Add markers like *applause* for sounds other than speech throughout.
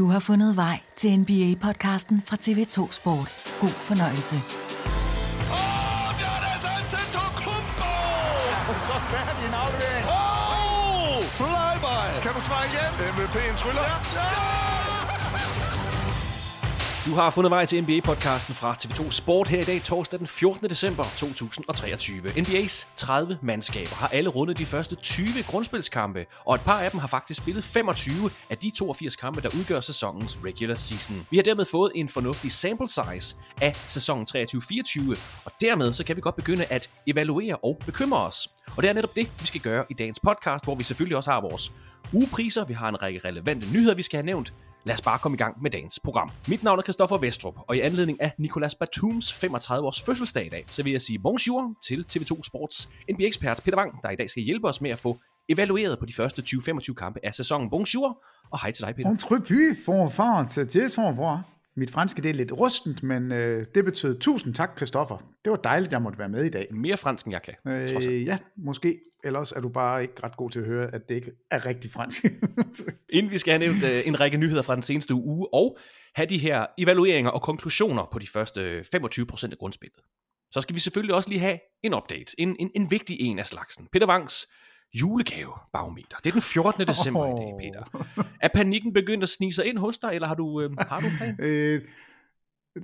Du har fundet vej til NBA-podcasten fra TV2 Sport. God fornøjelse. Åh, der er altså Kumpo! Så færdig en aflevering. Åh, flyby! Kan du svare igen? MVP'en tryller. Ja! Du har fundet vej til NBA-podcasten fra TV2 Sport her i dag, torsdag den 14. december 2023. NBA's 30 mandskaber har alle rundet de første 20 grundspilskampe, og et par af dem har faktisk spillet 25 af de 82 kampe, der udgør sæsonens regular season. Vi har dermed fået en fornuftig sample size af sæsonen 23-24, og dermed så kan vi godt begynde at evaluere og bekymre os. Og det er netop det, vi skal gøre i dagens podcast, hvor vi selvfølgelig også har vores ugepriser, vi har en række relevante nyheder, vi skal have nævnt, Lad os bare komme i gang med dagens program. Mit navn er Christoffer Vestrup, og i anledning af Nicolas Batums 35 års fødselsdag i dag, så vil jeg sige bonjour til TV2 Sports NBA-ekspert Peter Wang, der i dag skal hjælpe os med at få evalueret på de første 20-25 kampe af sæsonen. Bonjour, og hej til dig, Peter. Entrepus for France, det er. Mit franske det er lidt rustent, men øh, det betød tusind tak, Christoffer. Det var dejligt, jeg måtte være med i dag. Mere fransk, end jeg kan. Øh, ja, måske. Ellers er du bare ikke ret god til at høre, at det ikke er rigtig fransk. *laughs* Inden vi skal have nævnt øh, en række nyheder fra den seneste uge, og have de her evalueringer og konklusioner på de første 25% af grundspillet, så skal vi selvfølgelig også lige have en update. En, en, en vigtig en af slagsen. Peter Wangs julegavebarometer. Det er den 14. december i dag, Peter. *laughs* Er panikken begyndt at snige sig ind hos dig, eller har du, øh, har du plan? *laughs* øh,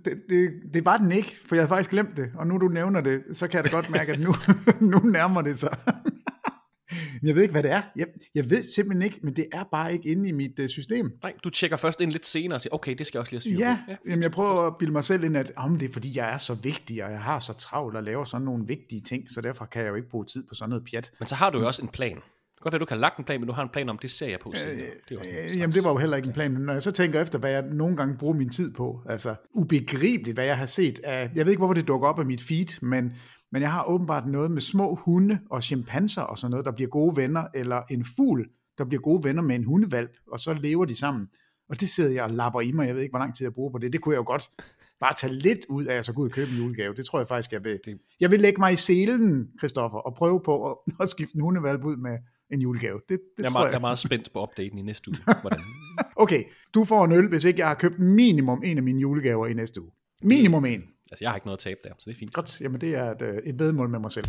det, det, det var den ikke, for jeg havde faktisk glemt det. Og nu du nævner det, så kan jeg da godt mærke, at nu, *laughs* nu nærmer det sig. *laughs* Men jeg ved ikke, hvad det er. Jeg, jeg ved simpelthen ikke, men det er bare ikke inde i mit uh, system. Nej, du tjekker først ind lidt senere og siger, okay, det skal jeg også lige have styr Ja, på. ja jamen jeg prøver at bilde mig selv ind, at om det er fordi, jeg er så vigtig, og jeg har så travlt og laver sådan nogle vigtige ting, så derfor kan jeg jo ikke bruge tid på sådan noget pjat. Men så har du jo også en plan. Det kan godt være, du kan have lagt en plan, men du har en plan om, det ser jeg på senere. Det er jo også Øh, Jamen det var jo heller ikke en plan, men når jeg så tænker efter, hvad jeg nogle gange bruger min tid på, altså ubegribeligt, hvad jeg har set af, jeg ved ikke, hvorfor det dukker op af mit feed, men, men jeg har åbenbart noget med små hunde og chimpanser og sådan noget, der bliver gode venner, eller en fugl, der bliver gode venner med en hundevalp, og så lever de sammen. Og det sidder jeg og lapper i mig, jeg ved ikke, hvor lang tid jeg bruger på det. Det kunne jeg jo godt bare tage lidt ud af, at så gå ud og købe en julegave. Det tror jeg faktisk, jeg vil. Jeg vil lægge mig i selen, Christoffer, og prøve på at, *laughs* at skifte en hundevalp ud med en julegave. Det, det jeg, er tror meget, jeg. jeg er meget spændt på updaten i næste uge. *laughs* Hvordan? Okay, du får en øl, hvis ikke jeg har købt minimum en af mine julegaver i næste uge. Minimum en. Altså, jeg har ikke noget at tabe der, så det er fint. Godt, jamen det er et, øh, et vedmål med mig selv.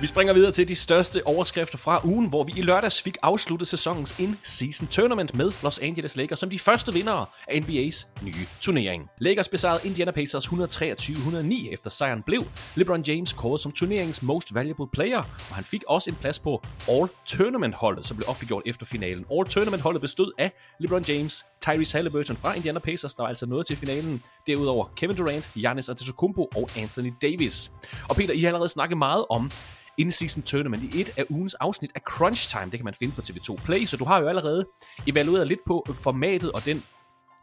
Vi springer videre til de største overskrifter fra ugen, hvor vi i lørdags fik afsluttet sæsonens in-season tournament med Los Angeles Lakers som de første vindere af NBA's nye turnering. Lakers besejrede Indiana Pacers 123-109 efter sejren blev LeBron James kåret som turneringens most valuable player, og han fik også en plads på All-Tournament-holdet, som blev offentliggjort efter finalen. All-Tournament-holdet bestod af LeBron James, Tyrese Halliburton fra Indiana Pacers, der var altså nået til finalen. Derudover Kevin Durant, Giannis Antetokounmpo og Anthony Davis. Og Peter, I har allerede snakket meget om in-season tournament i et af ugens afsnit af Crunch Time. Det kan man finde på TV2 Play, så du har jo allerede evalueret lidt på formatet og den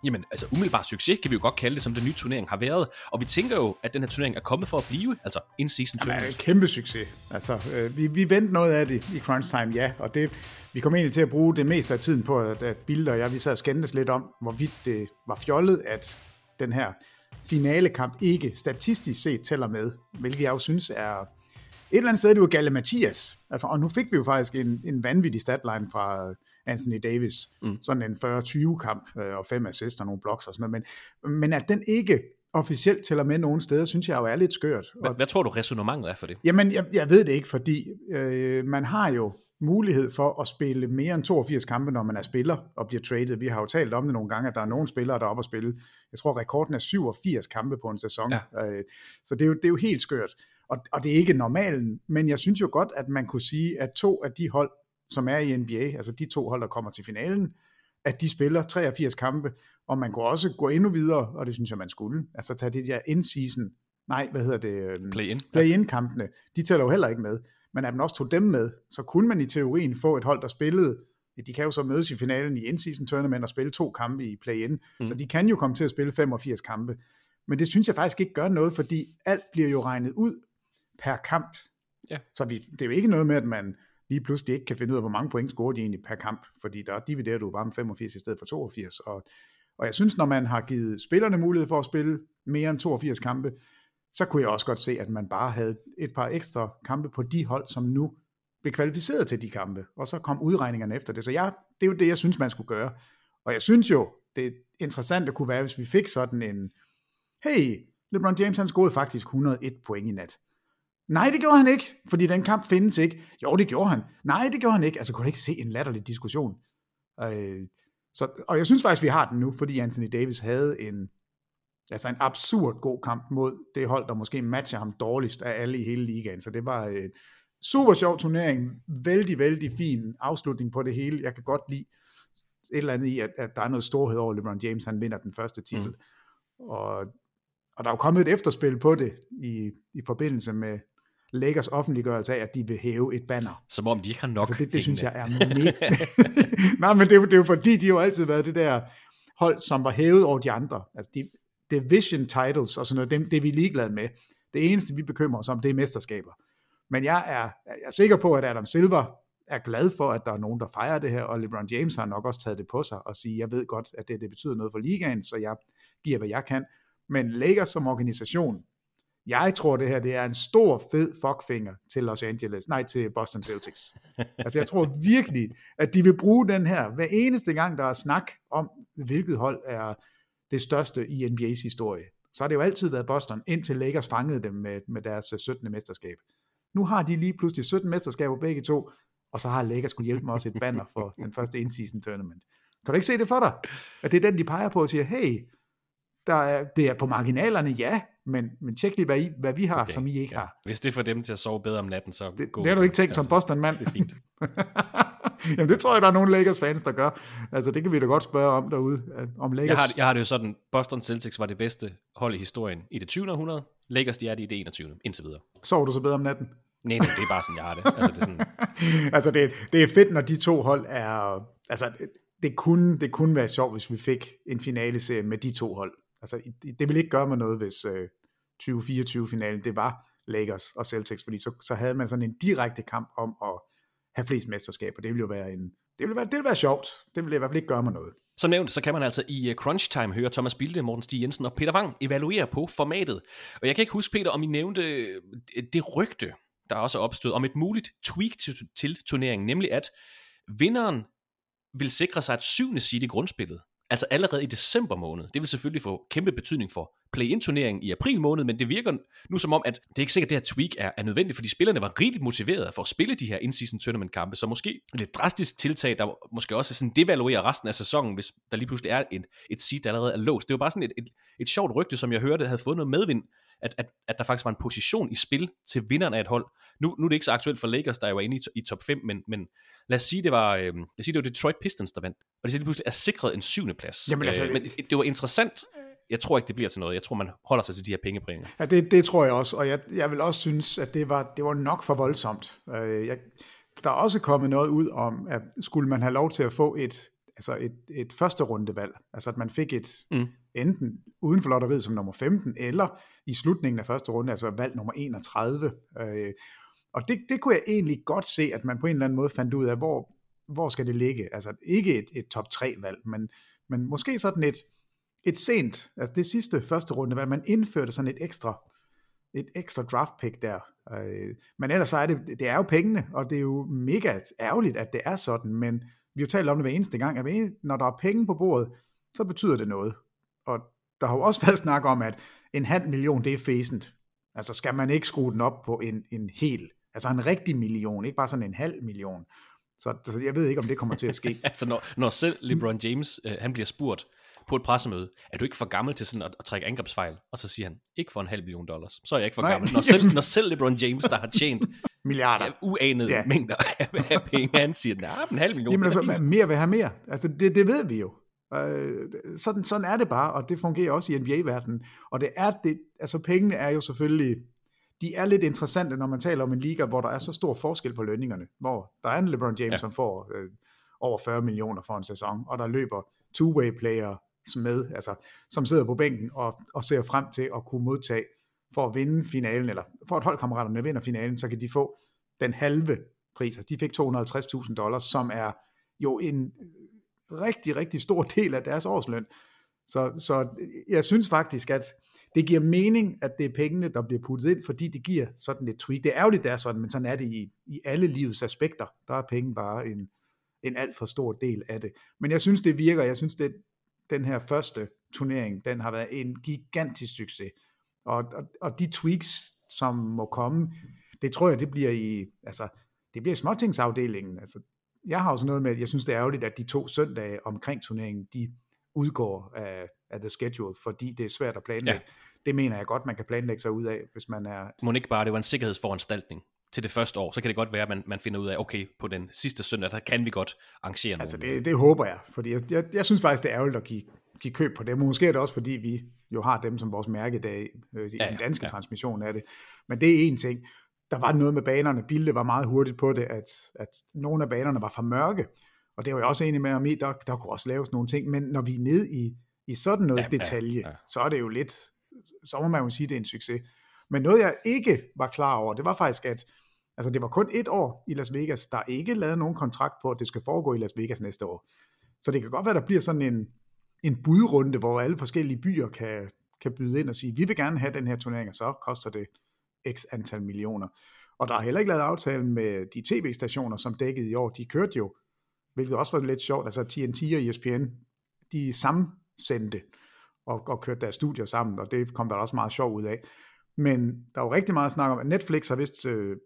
Jamen, altså umiddelbar succes kan vi jo godt kalde det, som den nye turnering har været. Og vi tænker jo, at den her turnering er kommet for at blive, altså in-season tournament. en kæmpe succes. Altså, øh, vi, vi vendte noget af det i crunch time, ja, og det, vi kom egentlig til at bruge det meste af tiden på, at, at Bilder og jeg, vi sad og skændtes lidt om, hvorvidt det var fjollet, at den her finalekamp ikke statistisk set tæller med, hvilket jeg jo synes er et eller andet sted, det var Galle Mathias. Altså, og nu fik vi jo faktisk en, en vanvittig statline fra Anthony Davis. Mm. Sådan en 40-20 kamp, øh, og fem assists og nogle blocks og sådan noget. Men, men at den ikke officielt tæller med nogen steder, synes jeg jo er lidt skørt. Hvad, hvad tror du resonemanget er for det? Jamen, jeg, jeg ved det ikke, fordi øh, man har jo mulighed for at spille mere end 82 kampe, når man er spiller og bliver traded. Vi har jo talt om det nogle gange, at der er nogle spillere, der er oppe at spille. Jeg tror, rekorden er 87 kampe på en sæson. Ja. Øh, så det er, jo, det er jo helt skørt. Og, og det er ikke normalen, men jeg synes jo godt, at man kunne sige, at to af de hold, som er i NBA, altså de to hold, der kommer til finalen, at de spiller 83 kampe, og man kunne også gå endnu videre, og det synes jeg, man skulle. Altså tage det der in-season, nej, hvad hedder det? Øhm, Play-in. Play-in-kampene, de tæller jo heller ikke med. Men at man også tog dem med, så kunne man i teorien få et hold, der spillede, de kan jo så mødes i finalen i in-season tournament og spille to kampe i play-in, mm. så de kan jo komme til at spille 85 kampe. Men det synes jeg faktisk ikke gør noget, fordi alt bliver jo regnet ud per kamp. Ja. Så vi, det er jo ikke noget med, at man lige pludselig ikke kan finde ud af, hvor mange point scorer de egentlig per kamp, fordi der dividerer du bare med 85 i stedet for 82. Og, og jeg synes, når man har givet spillerne mulighed for at spille mere end 82 kampe, så kunne jeg også godt se, at man bare havde et par ekstra kampe på de hold, som nu blev kvalificeret til de kampe, og så kom udregningerne efter det. Så jeg, det er jo det, jeg synes, man skulle gøre. Og jeg synes jo, det er interessant at kunne være, hvis vi fik sådan en, hey, LeBron James han scorede faktisk 101 point i nat. Nej, det gjorde han ikke, fordi den kamp findes ikke. Jo, det gjorde han. Nej, det gjorde han ikke. Altså, kunne du ikke se en latterlig diskussion? Øh, så, og jeg synes faktisk, vi har den nu, fordi Anthony Davis havde en, altså en absurd god kamp mod det hold, der måske matcher ham dårligst af alle i hele ligaen. Så det var en super sjov turnering. Vældig, vældig fin afslutning på det hele. Jeg kan godt lide et eller andet i, at, at der er noget storhed over LeBron James. Han vinder den første titel. Mm. Og, og der er jo kommet et efterspil på det i, i forbindelse med Lakers offentliggørelse af, at de vil hæve et banner. Som om de ikke har nok altså det, det synes jeg er mega... *laughs* Nej, men det er, jo, det er jo fordi, de har jo altid været det der hold, som var hævet over de andre. Altså de division titles og sådan noget, det, det er vi ligeglade med. Det eneste, vi bekymrer os om, det er mesterskaber. Men jeg er, jeg er sikker på, at Adam Silver er glad for, at der er nogen, der fejrer det her, og LeBron James har nok også taget det på sig og sige, jeg ved godt, at det, det betyder noget for ligaen, så jeg giver, hvad jeg kan. Men Lakers som organisation, jeg tror, det her det er en stor, fed fuckfinger til Los Angeles, nej, til Boston Celtics. *laughs* altså, jeg tror virkelig, at de vil bruge den her hver eneste gang, der er snak om, hvilket hold er det største i NBA's historie. Så har det jo altid været Boston, indtil Lakers fangede dem med, med deres 17. mesterskab. Nu har de lige pludselig 17 mesterskaber begge to, og så har Lakers kunne hjælpe mig også et banner for *laughs* den første in-season tournament. Kan du ikke se det for dig? At det er den, de peger på og siger, hey, der er, det er på marginalerne, ja, men, men tjek lige, hvad, I, hvad vi har, okay. som I ikke ja. har. Hvis det får dem til at sove bedre om natten, så det, det har du ikke tænkt som Boston-mand. Det er fint. *laughs* Jamen det tror jeg, der er nogle Lakers-fans, der gør. Altså det kan vi da godt spørge om derude. Om Lakers... jeg, har, jeg har det jo sådan, Boston Celtics var det bedste hold i historien i det 20. århundrede. Lakers, de er det i det 21. indtil videre. Sover du så bedre om natten? Nej, nej, det er bare sådan, jeg har det. Altså, det, er sådan... *laughs* altså det, det er fedt, når de to hold er... Altså det, det, kunne, det kunne være sjovt, hvis vi fik en finale med de to hold. Altså det ville ikke gøre mig noget, hvis øh, 2024-finalen, det var Lakers og Celtics, fordi så, så havde man sådan en direkte kamp om at have flest mesterskaber. Det ville jo være en, det ville være, det ville være sjovt. Det ville i hvert fald ikke gøre mig noget. Som nævnt, så kan man altså i øh, Crunch Time høre Thomas Bilde, Morten Stig Jensen og Peter Wang evaluere på formatet. Og jeg kan ikke huske, Peter, om I nævnte øh, det rygte, der også er opstået, om et muligt tweak til, til turneringen, nemlig at vinderen vil sikre sig et syvende seed i grundspillet altså allerede i december måned. Det vil selvfølgelig få kæmpe betydning for play-in-turneringen i april måned, men det virker nu som om, at det er ikke sikkert, at det her tweak er, er nødvendigt, fordi spillerne var rigeligt motiverede for at spille de her in-season tournament kampe, så måske et lidt drastisk tiltag, der måske også sådan devaluerer resten af sæsonen, hvis der lige pludselig er en, et seed, der allerede er låst. Det var bare sådan et, et, et sjovt rygte, som jeg hørte, havde fået noget medvind at, at, at der faktisk var en position i spil til vinderen af et hold. Nu, nu er det ikke så aktuelt for Lakers, der jo var inde i, i top 5, men, men lad os sige, det var, øh, lad os sige, det var Detroit Pistons, der vandt. Og det lige pludselig er sikret en syvende plads. Jamen, altså, øh, men det, det var interessant. Jeg tror ikke, det bliver til noget. Jeg tror, man holder sig til de her pengepræmier. Ja, det, det tror jeg også. Og jeg, jeg vil også synes, at det var, det var nok for voldsomt. Øh, jeg, der er også kommet noget ud om, at skulle man have lov til at få et, altså et, et første rundevalg, altså at man fik et mm enten uden for lotteriet som nummer 15, eller i slutningen af første runde, altså valg nummer 31. Øh, og det, det kunne jeg egentlig godt se, at man på en eller anden måde fandt ud af, hvor, hvor skal det ligge? Altså ikke et, et top 3 valg, men, men måske sådan et, et sent, altså det sidste første runde valg, man indførte sådan et ekstra, et ekstra draft pick der. Øh, men ellers så er det, det er jo pengene, og det er jo mega ærgerligt, at det er sådan, men vi har jo talt om det hver eneste gang, at når der er penge på bordet, så betyder det noget. Og der har jo også *laughs* været snak om, at en halv million, det er fæsent. Altså skal man ikke skrue den op på en, en hel, altså en rigtig million, ikke bare sådan en halv million. Så, så jeg ved ikke, om det kommer til at ske. *laughs* altså, når, når selv LeBron James, øh, han bliver spurgt på et pressemøde, er du ikke for gammel til sådan at, at trække angrebsfejl? Og så siger han, ikke for en halv million dollars. Så er jeg ikke for Nej. gammel. Når selv, *laughs* når selv LeBron James, der har tjent Milliarder. ja, uanede ja. Mængder af, af penge, han siger, nej, en halv million. Jamen altså, fint." mere vil have mere. Altså, det, det ved vi jo. Øh, sådan, sådan er det bare, og det fungerer også i NBA-verdenen. Og det er det, altså pengene er jo selvfølgelig, de er lidt interessante, når man taler om en liga, hvor der er så stor forskel på lønningerne. Hvor der er en LeBron James, Ja. som får øh, over 40 millioner for en sæson, og der løber two-way player med, altså, som sidder på bænken og, og ser frem til at kunne modtage for at vinde finalen, eller for at holdkammeraterne vinder finalen, så kan de få den halve pris. Altså, de fik 250.000 dollars, som er jo en rigtig, rigtig stor *laughs* del af deres årsløn. Så, så jeg synes faktisk, at det giver mening, at det er pengene, der bliver puttet ind, fordi det giver sådan et tweak. Det er ærgerligt, det er sådan, men sådan er det i, i alle livets aspekter. Der er penge bare en, en alt for stor del af det. Men jeg synes, det virker. Jeg synes, det, den her første turnering, den har været en gigantisk succes. Og, og, og de tweaks, som må komme, det tror jeg, det bliver i, altså, det bliver i småtingsafdelingen. Altså, jeg har også noget med, at jeg synes, det er ærgerligt, at de to søndage omkring turneringen, de udgår af, af the schedule, fordi det er svært at planlægge. Ja. Det mener jeg godt, man kan planlægge sig ud af, hvis man er... Må ikke bare, det var en sikkerhedsforanstaltning til det første år, så kan det godt være, at man, man finder ud af, okay, på den sidste søndag, der kan vi godt arrangere Altså, nogle. det, det håber jeg, fordi jeg, jeg, jeg synes faktisk, det er ærgerligt at give, give køb på det. Måske er det også, fordi vi jo har dem som vores mærkedag øh, i Ja, den danske ja. transmission af det. Men det er en ting. Der var noget med banerne. Bilde var meget hurtigt på det, at, at nogle af banerne var for mørke. Og det var jeg også enig med om i, der, der kunne også laves nogle ting. Men når vi er nede i, i sådan noget Ja, detalje, ja. ja, så er det jo lidt, så må man jo sige, det er en succes. Men noget, jeg ikke var klar over, det var faktisk, at altså, det var kun et år i Las Vegas. Der er ikke lavet nogen kontrakt på, at det skal foregå i Las Vegas næste år. Så det kan godt være, der bliver sådan en, en budrunde, hvor alle forskellige byer kan, kan byde ind og sige, vi vil gerne have den her turnering, og så koster det x antal millioner. Og der er heller ikke lavet aftale med de tv-stationer, som dækkede i år. De kørte jo, hvilket også var lidt sjovt, altså TNT og ESPN, de sammensendte og, og kørte deres studier sammen, og det kom der også meget sjov ud af. Men der er jo rigtig meget snak om, at Netflix har vist øh,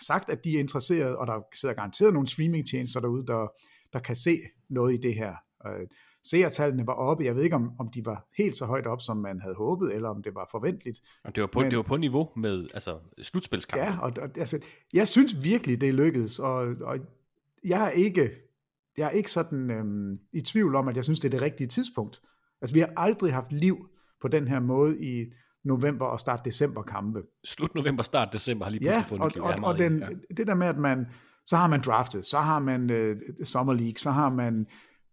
sagt, at de er interesserede, og der sidder garanteret nogle streamingtjenester derude, der, der kan se noget i det her. Øh, seertallene var oppe, jeg ved ikke, om, om de var helt så højt op, som man havde håbet, eller om det var forventeligt. Og det var på, men- det var på niveau med altså, slutspilskampen. Ja, og, og altså, jeg synes virkelig, det lykkedes, og, og jeg er ikke, jeg er ikke sådan øhm, i tvivl om, at jeg synes, det er det rigtige tidspunkt. Altså, vi har aldrig haft liv på den her måde i november og start december kampe. Slut november, start december har lige pludselig Ja, fundet og, og, og den, ja. det der med, at man, så har man draftet, så har man øh, Summer League, så har man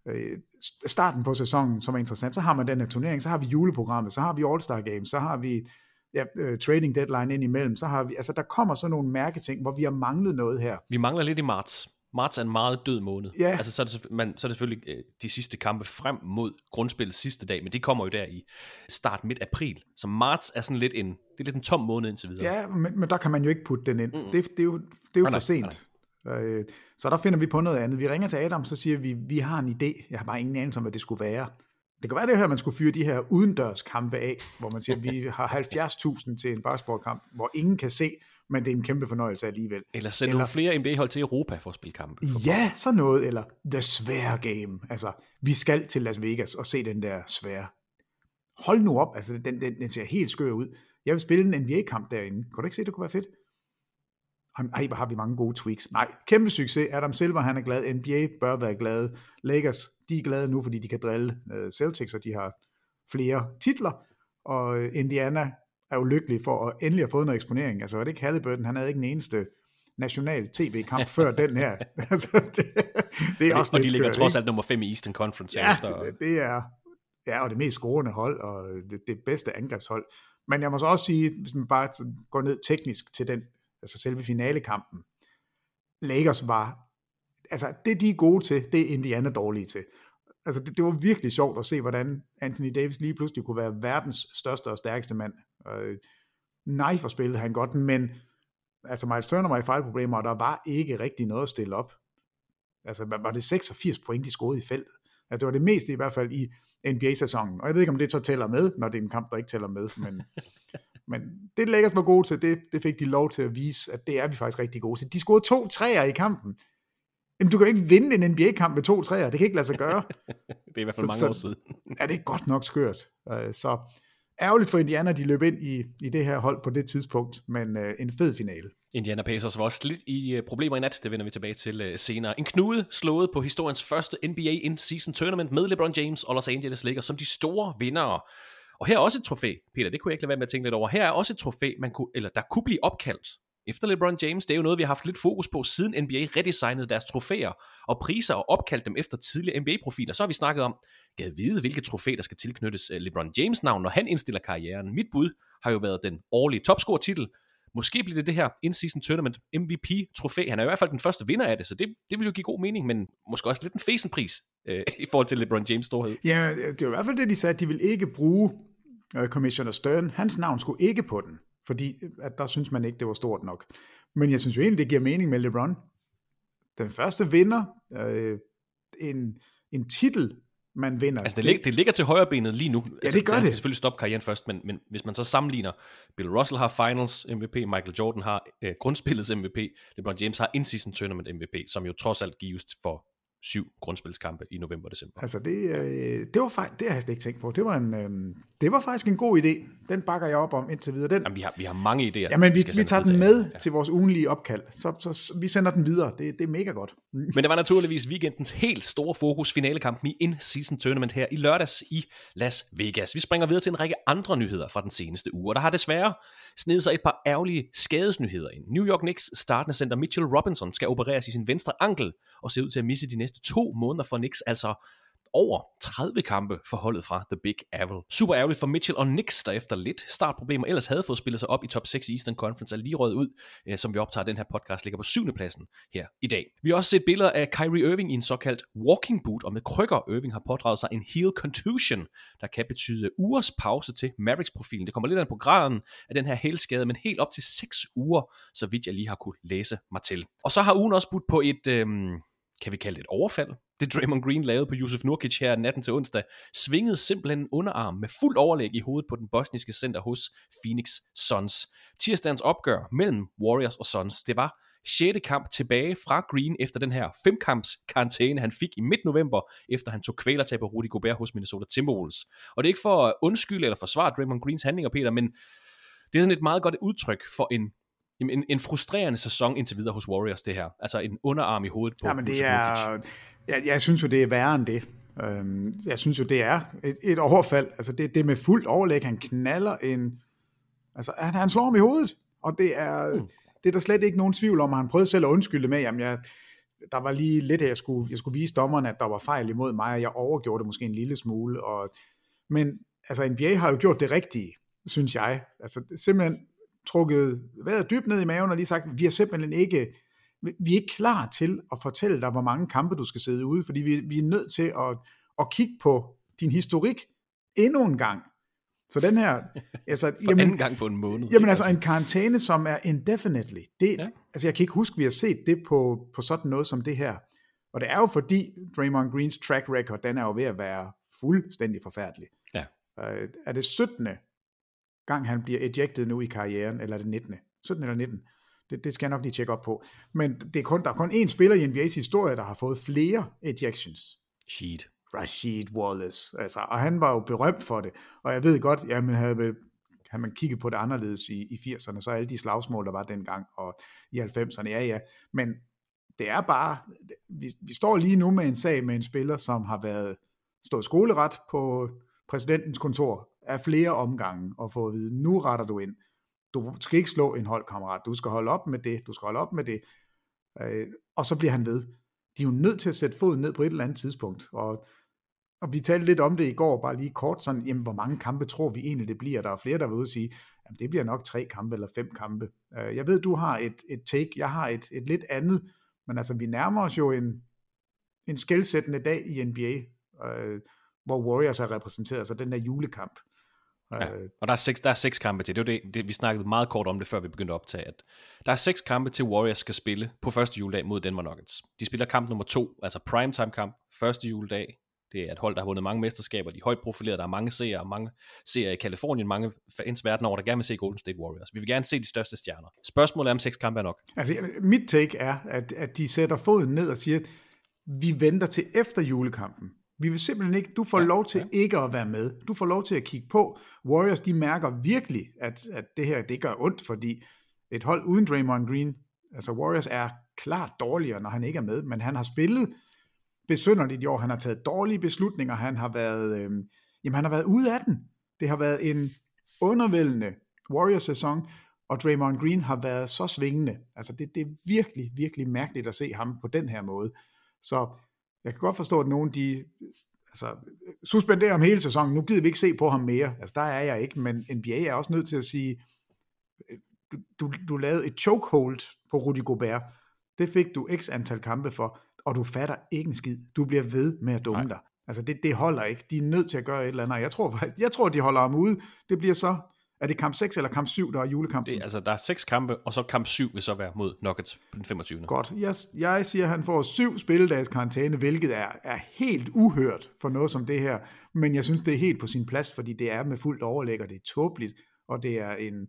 øh, starten på sæsonen, som er interessant, så har man den her turnering, så har vi juleprogrammet, så har vi All-Star Games, så har vi ja, øh, trading deadline ind imellem, så har vi, altså der kommer sådan nogle mærketing, hvor vi har manglet noget her. Vi mangler lidt i marts. Marts er en meget død måned. Ja. Altså, så er, det, man, så er det selvfølgelig øh, de sidste kampe frem mod grundspillets sidste dag, men det kommer jo der i start midt april. Så marts er sådan lidt en, det er lidt en tom måned indtil videre. Ja, men, men der kan man jo ikke putte den ind. Mm. Det, det er jo, det er jo Nej, for nej, sent. Øh, så der finder vi på noget andet. Vi ringer til Adam, så siger vi, vi har en idé. Jeg har bare ingen anelse om, hvad det skulle være. Det kan være det her, man skulle fyre de her udendørs kampe af, hvor man siger, vi *laughs* har 70.000 til en basketballkamp, hvor ingen kan se, men det er en kæmpe fornøjelse alligevel. Eller sende Eller- nogle flere NBA-hold til Europa for at spille kampe. Ja, sådan noget, eller The Svære Game. Altså, vi skal til Las Vegas og se den der svære. Hold nu op, altså den, den, den ser helt skør ud. Jeg vil spille en NBA-kamp derinde. Kan du ikke se, det kunne være fedt? Ej, hvor har vi mange gode tweaks. Nej, kæmpe succes. Adam Silver, han er glad. NBA bør være glade. Lakers, de er glade nu, fordi de kan drille øh, Celtics, og de har flere titler. Og øh, Indiana er jo lykkelig for at endelig have fået noget eksponering. Altså, var det ikke Halliburton? Han havde ikke den eneste national tv-kamp før den her. *laughs* altså, det, det er også og de ligger skørt, trods alt nummer 5 i Eastern Conference. Ja, efter, det, det er ja, og det mest scorende hold, og det, det bedste angrebshold. Men jeg må så også sige, hvis man bare går ned teknisk til den, altså selve finalekampen, Lakers var, altså det de er gode til, det er Indiana dårlige til. Altså det, det var virkelig sjovt at se, hvordan Anthony Davis lige pludselig kunne være verdens største og stærkeste mand. Øh, nej, for spillede han godt, men altså Miles Turner var i fejlproblemer, og der var ikke rigtig noget at stille op. Altså var det 86 point, de scorede i feltet. Altså det var det meste i hvert fald i NBA-sæsonen. Og jeg ved ikke, om det så tæller med, når det er en kamp, der ikke tæller med. Men, *laughs* men det Lakers var gode til, det, det fik de lov til at vise, at det er vi faktisk rigtig gode til. De scorede to træer i kampen. Jamen, du kan ikke vinde en NBA-kamp med to træer. Det kan ikke lade sig gøre. *laughs* det er i hvert fald så, mange så, år siden. *laughs* er det godt nok skørt. Øh, så ærgerligt for Indiana, de løb ind i, i det her hold på det tidspunkt, men uh, en fed finale. Indiana Pacers var også lidt i uh, problemer i nat, det vender vi tilbage til uh, senere. En knude slået på historiens første NBA in-season tournament med LeBron James og Los Angeles Lakers som de store vindere. Og her er også et trofæ, Peter, det kunne jeg ikke lade være med at tænke lidt over. Her er også et trofæ, man kunne, eller der kunne blive opkaldt efter LeBron James. Det er jo noget, vi har haft lidt fokus på, siden NBA redesignede deres trofæer og priser og opkaldte dem efter tidligere NBA-profiler. Så har vi snakket om, gad vide, hvilket trofæ, der skal tilknyttes øh, LeBron James navn, når han indstiller karrieren. Mit bud har jo været den årlige topscore-titel. Måske bliver det det her in-season tournament MVP-trofæ. Han er i hvert fald den første vinder af det, så det, det vil jo give god mening, men måske også lidt en fesenpris øh, i forhold til LeBron James storhed. Ja, det er i hvert fald det, de sagde, at de vil ikke bruge uh, Commissioner Stern. Hans navn skulle ikke på den fordi at der synes man ikke, det var stort nok. Men jeg synes jo egentlig, det giver mening med LeBron. Den første vinder, øh, en, en titel, man vinder. Altså det, det, det ligger til højre benet lige nu. Ja, altså, det gør det. det. selvfølgelig stoppe karrieren først, men, men hvis man så sammenligner, Bill Russell har Finals MVP, Michael Jordan har øh, grundspillets MVP, LeBron James har in-season tournament MVP, som jo trods alt gives for syv grundspilskampe i november og december. Altså det, øh, det var faktisk, det har jeg slet ikke tænkt på. Det var, en, øh, det var faktisk en god idé. Den bakker jeg op om indtil videre. Den, Jamen, vi, har, vi har mange idéer. Jamen, vi, vi, vi tager den med ja. til vores ugenlige opkald. Så, så, så vi sender den videre. Det, det er mega godt. Men det var naturligvis weekendens helt store fokus finalekampen i in-season tournament her i lørdags i Las Vegas. Vi springer videre til en række andre nyheder fra den seneste uge, og der har desværre snedet sig et par ærgerlige skadesnyheder ind. New York Knicks startende center Mitchell Robinson skal opereres i sin venstre ankel og ser ud til at misse de næste næste to måneder for Knicks, altså over 30 kampe for holdet fra The Big Apple. Super ærgerligt for Mitchell og Knicks, der efter lidt startproblemer ellers havde fået spillet sig op i top 6 i Eastern Conference, er lige røget ud, øh, som vi optager den her podcast, ligger på syvende pladsen her i dag. Vi har også set billeder af Kyrie Irving i en såkaldt walking boot, og med krykker Irving har pådraget sig en heel contusion, der kan betyde ugers pause til Mavericks-profilen. Det kommer lidt an på graden af den her hælskade, men helt op til 6 uger, så vidt jeg lige har kunne læse mig til. Og så har ugen også budt på et... Øhm, kan vi kalde det et overfald? Det Draymond Green lavede på Yusuf Nurkic her natten til onsdag, svingede simpelthen en underarm med fuld overlæg i hovedet på den bosniske center hos Phoenix Suns. Tirsdagens opgør mellem Warriors og Suns, det var 6. kamp tilbage fra Green efter den her femkamps karantæne, han fik i midt november, efter han tog kvælertag på Rudy Gobert hos Minnesota Timberwolves. Og det er ikke for at undskylde eller forsvare Draymond Greens handlinger, Peter, men det er sådan et meget godt udtryk for en en, en frustrerende sæson indtil videre hos Warriors, det her. Altså en underarm i hovedet på Ja, men det er... Jeg, jeg synes jo, det er værre end det. Øhm, jeg synes jo, det er et, et overfald. Altså det, det med fuldt overlæg. Han knaller en... Altså han, han slår ham i hovedet. Og det er, mm. det er der slet ikke nogen tvivl om. Han prøvede selv at undskylde med, jamen jeg, der var lige lidt, at jeg skulle, jeg skulle vise dommerne, at der var fejl imod mig, og jeg overgjorde det måske en lille smule. Og, men altså NBA har jo gjort det rigtige, synes jeg. Altså simpelthen trukket vejret dybt ned i maven og lige sagt, vi er simpelthen ikke, vi er ikke klar til at fortælle dig, hvor mange kampe du skal sidde ude, fordi vi, vi er nødt til at, at kigge på din historik endnu en gang. Så den her... *laughs* Altså, For jamen, anden gang på en måned. Jamen altså en karantæne, som er indefinitely. Det, ja. Altså jeg kan ikke huske, vi har set det på, på sådan noget som det her. Og det er jo fordi Draymond Greens track record, den er jo ved at være fuldstændig forfærdelig. Ja. Uh, er det 17 gang han bliver ejected nu i karrieren, eller det 19. 17 eller 19. Det, det skal jeg nok lige tjekke op på. Men det er kun, der er kun én spiller i NBA's historie, der har fået flere ejections. Sheed. Rashid Wallace. Altså, og han var jo berømt for det. Og jeg ved godt, jamen havde, havde man kigget på det anderledes i, i 80'erne, så alle de slagsmål, der var dengang, og i 90'erne, ja ja. Men det er bare, vi, vi står lige nu med en sag med en spiller, som har været stået skoleret på præsidentens kontor af flere omgange og få at vide, nu retter du ind. Du skal ikke slå en holdkammerat, du skal holde op med det, du skal holde op med det. Øh, og så bliver han ved. De er jo nødt til at sætte foden ned på et eller andet tidspunkt. Og, og vi talte lidt om det i går, bare lige kort, sådan, jamen, hvor mange kampe tror vi egentlig, det bliver? Der er flere, der vil og sige, jamen, det bliver nok tre kampe eller fem kampe. Øh, jeg ved, du har et, et take, jeg har et, et lidt andet, men altså, vi nærmer os jo en, en skældsættende dag i NBA, øh, hvor Warriors er repræsenteret, altså den der julekamp. Ja, øh, og der er, seks, der er seks kampe til. Det var det, det, vi snakkede meget kort om det, før vi begyndte at optage. At der er seks kampe til Warriors skal spille på første juledag mod Denver Nuggets. De spiller kamp nummer to, altså primetime kamp, første juledag. Det er et hold, der har vundet mange mesterskaber, de er højt profilerede, der er mange seere, mange seere i Kalifornien, mange fans verden over, der gerne vil se Golden State Warriors. Vi vil gerne se de største stjerner. Spørgsmålet er, om seks kampe er nok. Altså, mit take er, at, at de sætter foden ned og siger, vi venter til efter julekampen. Vi vil simpelthen ikke, du får ja, lov til ja. ikke at være med. Du får lov til at kigge på. Warriors, de mærker virkelig, at, at det her, det gør ondt, fordi et hold uden Draymond Green, altså Warriors er klart dårligere, når han ikke er med, men han har spillet besynderligt i år. Han har taget dårlige beslutninger. Han har været, øh, jamen han har været ude af den. Det har været en undervældende Warriors-sæson, og Draymond Green har været så svingende. Altså det, det er virkelig, virkelig mærkeligt at se ham på den her måde. Så jeg kan godt forstå, at nogen de altså, suspenderer ham hele sæsonen. Nu gider vi ikke se på ham mere. Altså der er jeg ikke, men NBA er også nødt til at sige, du, du, du lavede et chokehold på Rudy Gobert. Det fik du x antal kampe for og du fatter ikke en skid. Du bliver ved med at dumme Nej. dig. Altså det, det holder ikke. De er nødt til at gøre et eller andet. Jeg tror faktisk, jeg tror, de holder ham ude. Det bliver så, er det kamp 6 eller kamp 7, der er julekampen? Det, altså der er seks kampe, og så kamp 7 vil så være mod Nuggets den 25. Godt. Jeg, jeg siger, at han får syv spilledags karantæne, hvilket er, er helt uhørt for noget som det her. Men jeg synes, det er helt på sin plads, fordi det er med fuldt overlæg, og det er tåbeligt, og det er en,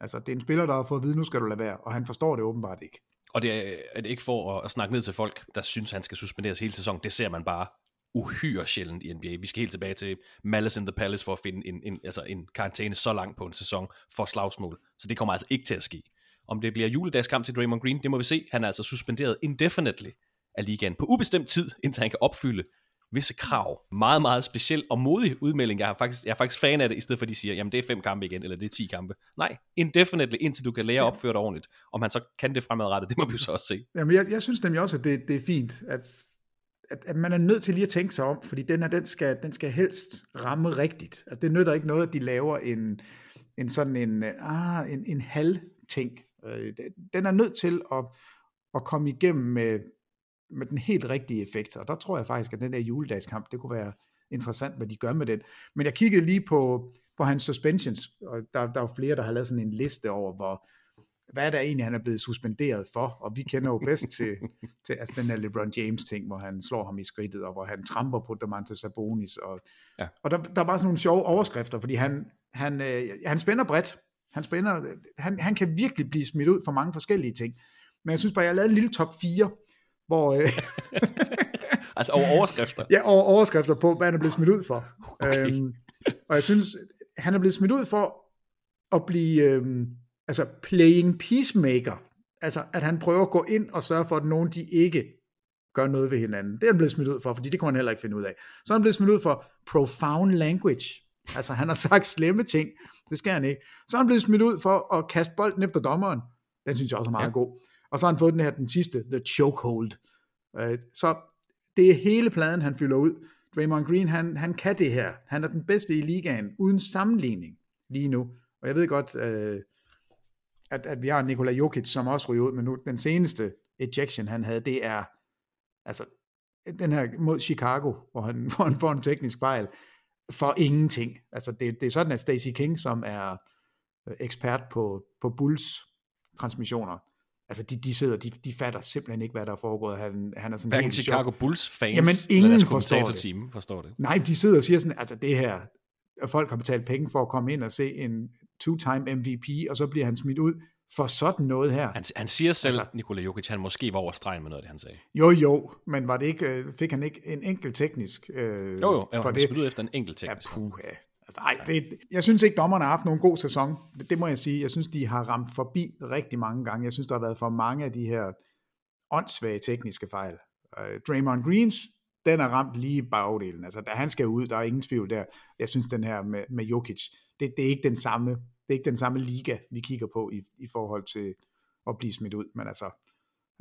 altså, det er en spiller, der har fået at vide, nu skal du lade være, og han forstår det åbenbart ikke. Og det er, er det ikke for at, at snakke ned til folk, der synes, han skal suspenderes hele sæsonen. Det ser man bare uhyre sjældent i NBA. Vi skal helt tilbage til Malice in the Palace for at finde en, en, altså en karantæne så langt på en sæson for slagsmål. Så det kommer altså ikke til at ske. Om det bliver juledagskamp til Draymond Green, det må vi se. Han er altså suspenderet indefinitely af ligaen på ubestemt tid, *laughs* indtil han kan opfylde visse krav. Meget, meget speciel og modig udmelding. Jeg er faktisk, jeg er faktisk fan af det, i stedet for at de siger, jamen det er fem kampe igen, eller det er ti kampe. Nej, indefinitely, indtil du kan lære at opføre dig ordentligt. Om han så kan det fremadrettet, *laughs* det må vi jo så også se. Jamen jeg, jeg synes nemlig også, at det, det er fint, at, at, at man er nødt til lige at tænke sig om, fordi den her, den skal, den skal helst ramme rigtigt. Altså, det nytter ikke noget, at de laver en, en sådan en, ah, en, en halv ting. Øh, den er nødt til at, at komme igennem med, med den helt rigtige effekt. Og der tror jeg faktisk, at den der juledagskamp, det kunne være interessant, hvad de gør med den. Men jeg kiggede lige på, på hans suspensions, og der, der er flere, der har lavet sådan en liste over, hvor, hvad er der egentlig, han er blevet suspenderet for, og vi kender jo bedst til, *laughs* til altså den der LeBron James ting, hvor han slår ham i skridtet, og hvor han tramper på Domantas Sabonis, og, ja. og der, der er bare sådan nogle sjove overskrifter, fordi han, han, øh, han spænder bredt, han, spænder, han, han kan virkelig blive smidt ud for mange forskellige ting, men jeg synes bare, jeg har lavet en lille top 4, hvor... Øh, *laughs* altså over overskrifter? Ja, over overskrifter på, hvad han er blevet smidt ud for. Okay. Øhm, og jeg synes, han er blevet smidt ud for at blive øhm, altså playing peacemaker. Altså, at han prøver at gå ind og sørge for, at nogen de ikke gør noget ved hinanden. Det er han blevet smidt ud for, fordi det kunne han heller ikke finde ud af. Så er han blevet smidt ud for profound language. Altså, han har *laughs* sagt slemme ting. Det skal han ikke. Så er han blevet smidt ud for at kaste bolden efter dommeren. Den synes jeg også er meget ja. god. Og så har han fået den her, den sidste, The Chokehold. Øh, så det er hele pladen, han fylder ud. Draymond Green, han, han kan det her. Han er den bedste i ligaen, uden sammenligning lige nu. Og jeg ved godt, øh, at, at vi har Nikola Jokic, som også ryger ud, men nu den seneste ejection, han havde, det er altså den her mod Chicago, hvor han, *laughs* hvor han får en teknisk fejl, for ingenting. Altså det, det er sådan, at Stacey King, som er øh, ekspert på, på Bulls transmissioner, Altså, de, de sidder, de, de fatter simpelthen ikke, hvad der er foregået. Han, han er sådan Hverken Chicago Bulls fans, Jamen, ingen forstår det. Team forstår det. Nej, de sidder og siger sådan, altså det her, folk har betalt penge for at komme ind og se en two-time MVP, og så bliver han smidt ud for sådan noget her. Han, han siger selv, altså, Nikola Jokic, han måske var over stregen med noget af det, han sagde. Jo, jo, men var det ikke, øh, fik han ikke en enkelt teknisk øh, Jo, jo, for han det? smidt ud efter en enkelt teknisk. Ja, puha. Altså, ej, det, jeg synes ikke, dommerne har haft nogen god sæson. Det, det må jeg sige. Jeg synes, de har ramt forbi rigtig mange gange. Jeg synes, der har været for mange af de her åndssvage tekniske fejl. Uh, Draymond Greens, den er ramt lige i bagdelen. Altså, da han skal ud, der er ingen tvivl der. Jeg synes, den her med, med Jokic, det, det, er ikke den samme, det er ikke den samme liga, vi kigger på i, i forhold til at blive smidt ud. Men altså,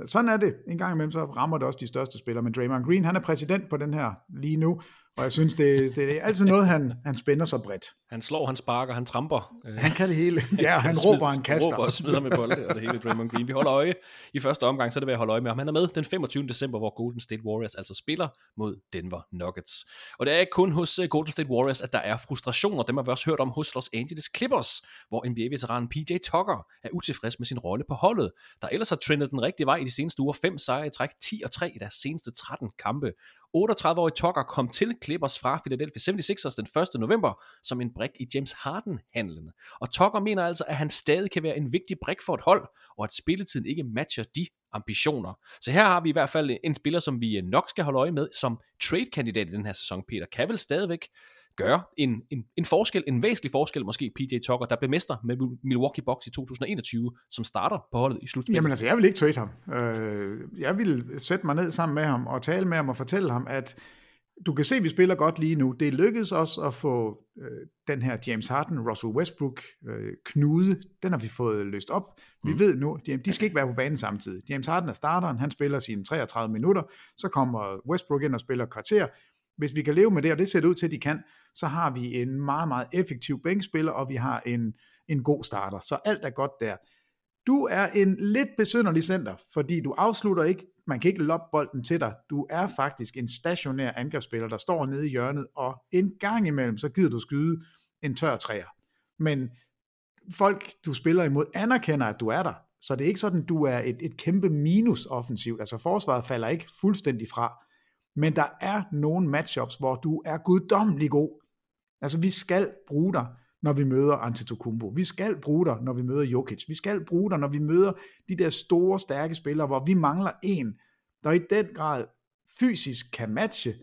sådan er det. En gang imellem så rammer det også de største spillere. Men Draymond Green, han er præsident på den her lige nu, og jeg synes, det, det er altid noget, han, han spænder så bredt. Han slår, han sparker, han tramper. Han kan det hele. *laughs* Ja, han råber, han kaster. råber og smider med bolde, og det hele Draymond Green. Vi holder øje. I første omgang, så er det ved at holde øje med ham. Han er med den 25. december, hvor Golden State Warriors altså spiller mod Denver Nuggets. Og det er ikke kun hos øh, Golden State Warriors, at der er frustrationer. Dem har vi også hørt om hos Los Angeles Clippers, hvor NBA-veteranen PJ Tucker er utilfreds med sin rolle på holdet, der ellers har trendet den rigtige vej i de seneste uger. Fem sejre i træk, 10 og 3 i deres seneste 13 kampe 38-årige Tucker kom til Clippers fra Philadelphia 76ers den 1. november som en brik i James Harden-handlen. Og Tucker mener altså, at han stadig kan være en vigtig brik for et hold, og at spilletiden ikke matcher de ambitioner. Så her har vi i hvert fald en spiller, som vi nok skal holde øje med som trade-kandidat i den her sæson, Peter. Cavill stadigvæk gøre en, en, en forskel, en væsentlig forskel måske, PJ Tucker, der blev mester med Milwaukee Bucks i 2021, som starter på holdet i slutspillet. Jamen altså, jeg vil ikke trade ham. Øh, jeg vil sætte mig ned sammen med ham og tale med ham og fortælle ham, at du kan se, at vi spiller godt lige nu. Det lykkedes os at få øh, den her James Harden, Russell Westbrook øh, knude, den har vi fået løst op. Vi mm. ved nu, de, de skal ikke være på banen samtidig. James Harden er starteren, han spiller sine 33 minutter, så kommer Westbrook ind og spiller kvarter, hvis vi kan leve med det, og det ser det ud til, at de kan, så har vi en meget, meget effektiv bænkspiller, og vi har en, en god starter. Så alt er godt der. Du er en lidt besynderlig center, fordi du afslutter ikke, man kan ikke loppe bolden til dig. Du er faktisk en stationær angrebsspiller, der står nede i hjørnet, og en gang imellem, så gider du skyde en tør træer. Men folk, du spiller imod, anerkender, at du er der. Så det er ikke sådan, du er et, et kæmpe minus offensivt. Altså forsvaret falder ikke fuldstændig fra. Men der er nogle matchups, hvor du er guddommelig god. Altså, vi skal bruge dig, når vi møder Antetokounmpo. Vi skal bruge dig, når vi møder Jokic. Vi skal bruge dig, når vi møder de der store, stærke spillere, hvor vi mangler en, der i den grad fysisk kan matche,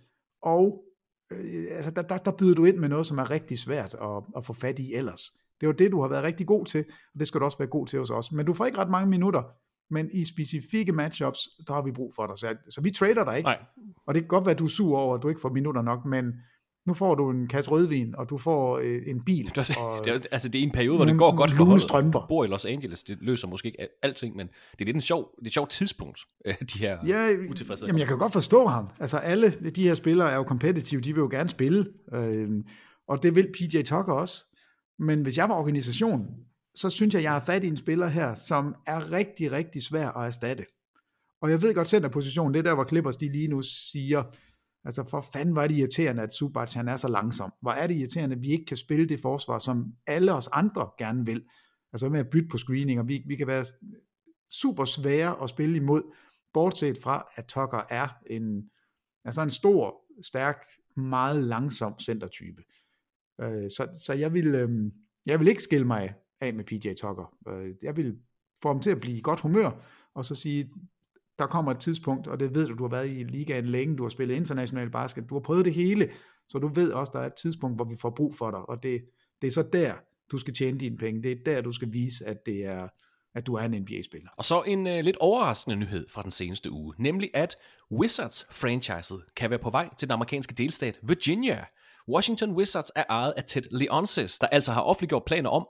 og øh, altså, der, der, der byder du ind med noget, som er rigtig svært at, at få fat i ellers. Det er jo det, du har været rigtig god til, og det skal du også være god til hos os. Men du får ikke ret mange minutter, men i specifikke matchups, der har vi brug for dig. Så, så vi trader dig ikke. Nej. Og det kan godt være, at du er sur over, at du ikke får minutter nok, men nu får du en kasse rødvin, og du får øh, en bil. Det er, og *laughs* det er, altså det er en periode, hvor det går godt for holdet. Du bor i Los Angeles, det løser måske ikke alting, men det er lidt en sjov, det er et sjovt tidspunkt, *laughs* de her ja, utilfredsheder. Jamen jeg kan godt forstå ham. Altså alle de her spillere er jo kompetitive, de vil jo gerne spille, øh, og det vil PJ Tucker også. Men hvis jeg var organisation, så synes jeg, jeg har fat i en spiller her, som er rigtig, rigtig svær at erstatte. Og jeg ved godt, centerpositionen, det er der, hvor Clippers de lige nu siger, altså for fanden var det irriterende, at Subac han er så langsom. Hvor er det irriterende, at vi ikke kan spille det forsvar, som alle os andre gerne vil. Altså med at bytte på screening, og vi, vi kan være super svære at spille imod, bortset fra, at Tucker er en, altså en stor, stærk, meget langsom centertype. Øh, så, så jeg vil, øh, jeg vil ikke skille mig af med PJ Tucker. Øh, jeg vil få ham til at blive i godt humør, og så sige, der kommer et tidspunkt, og det ved du, du har været i ligaen længe, du har spillet international basket, du har prøvet det hele, så du ved også, der er et tidspunkt, hvor vi får brug for dig, og det, det er så der, du skal tjene dine penge. Det er der, du skal vise, at det er, at du er en NBA-spiller. Og så en uh, lidt overraskende nyhed fra den seneste uge, nemlig at Wizards-franchiset kan være på vej til den amerikanske delstat Virginia. Washington Wizards er ejet af Ted Leonsis, der altså har offentliggjort planer om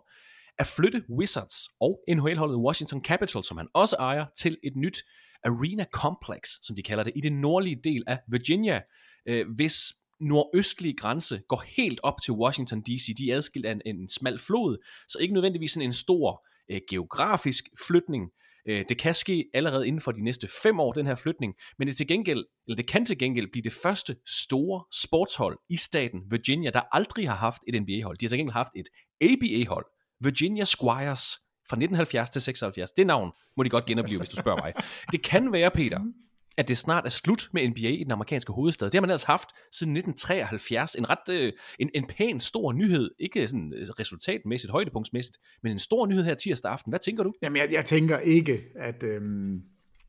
at flytte Wizards og NHL-holdet Washington Capitals, som han også ejer, til et nyt Arena Complex, som de kalder det, i den nordlige del af Virginia, øh, hvis nordøstlige grænse går helt op til Washington D.C. De er adskilt af en, en smal flod, så ikke nødvendigvis sådan en stor øh, geografisk flytning. Øh, det kan ske allerede inden for de næste fem år, den her flytning, men det, til gengæld, eller det kan til gengæld blive det første store sportshold i staten Virginia, der aldrig har haft et NBA-hold. De har til gengæld haft et ABA-hold, Virginia Squires fra 1970 til 76. Det navn må de godt genopleve, hvis du spørger mig. Det kan være, Peter, at det snart er slut med NBA i den amerikanske hovedstad. Det har man altså haft siden 1973. En ret øh, en, en pæn stor nyhed. Ikke sådan øh, resultatmæssigt, højdepunktsmæssigt, men en stor nyhed her tirsdag aften. Hvad tænker du? Jamen, jeg, jeg tænker ikke, at... Øhm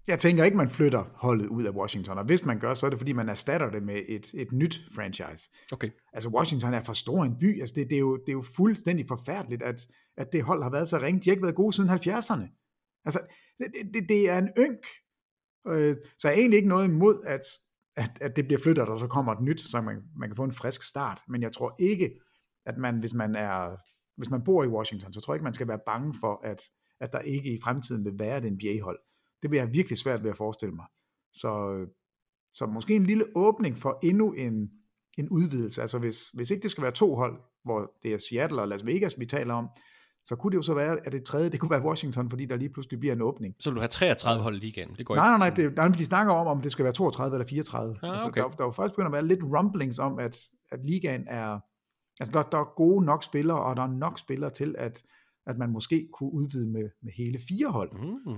jeg tænker ikke, man flytter holdet ud af Washington, og hvis man gør, så er det fordi, man erstatter det med et, et nyt franchise. Okay. Altså Washington er for stor en by, altså det, det, er, jo, det er jo fuldstændig forfærdeligt, at, at det hold har været så ringe. De har ikke været gode siden 70'erne. Altså, det, det, det er en ynk. Øh, så er egentlig ikke noget imod, at, at, at det bliver flyttet, og så kommer et nyt, så man, man kan få en frisk start. Men jeg tror ikke, at man, hvis man er hvis man bor i Washington, så tror jeg ikke, man skal være bange for, at, at der ikke i fremtiden vil være et NBA-hold. Det vil jeg virkelig svært ved at forestille mig. Så, så måske en lille åbning for endnu en, en udvidelse. Altså hvis, hvis ikke det skal være to hold, hvor det er Seattle og Las Vegas, vi taler om, så kunne det jo så være, at det tredje, det kunne være Washington, fordi der lige pludselig bliver en åbning. Så vil du have 33 hold i ligaen? Det går nej, nej, nej, det, nej, de snakker om, om det skal være 32 eller 34. Ah, altså, okay. der, der er jo faktisk begyndt at være lidt rumblings om, at, at ligaen er, altså der, der er gode nok spillere, og der er nok spillere til, at, at man måske kunne udvide med, med hele fire hold. Mm.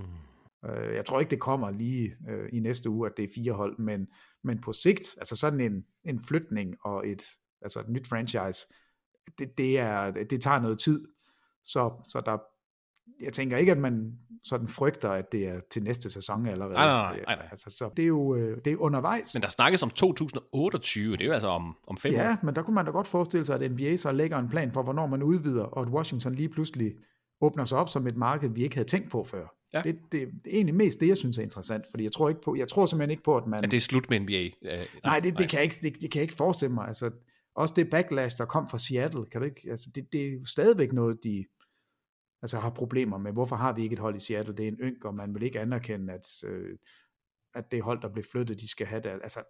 Øh, jeg tror ikke, det kommer lige øh, i næste uge, at det er fire hold, men, men på sigt, altså sådan en, en flytning og et, altså et nyt franchise, det, det, er, det tager noget tid. Så, så der, jeg tænker ikke, at man sådan frygter, at det er til næste sæson allerede. Nej, nej, nej, nej. Altså, så det er jo øh, det er undervejs. Men der snakkes om 2028, det er jo altså om, om fem ja, år. men der kunne man da godt forestille sig, at NBA så lægger en plan for, hvornår man udvider, og at Washington lige pludselig åbner sig op som et marked, vi ikke havde tænkt på før. Ja. Det, det, det er egentlig mest det, jeg synes er interessant, fordi jeg tror, ikke på, jeg tror simpelthen ikke på, at man... At det er slut med NBA. Øh, nej, det, det, kan jeg ikke, det, det kan jeg ikke forestille mig. Altså, også det backlash, der kom fra Seattle, kan du ikke, altså, det, det er jo stadigvæk noget, de altså, har problemer med. Hvorfor har vi ikke et hold i Seattle? Det er en ynk, og man vil ikke anerkende, at, øh, at det hold, der blev flyttet, de skal have det. Altså,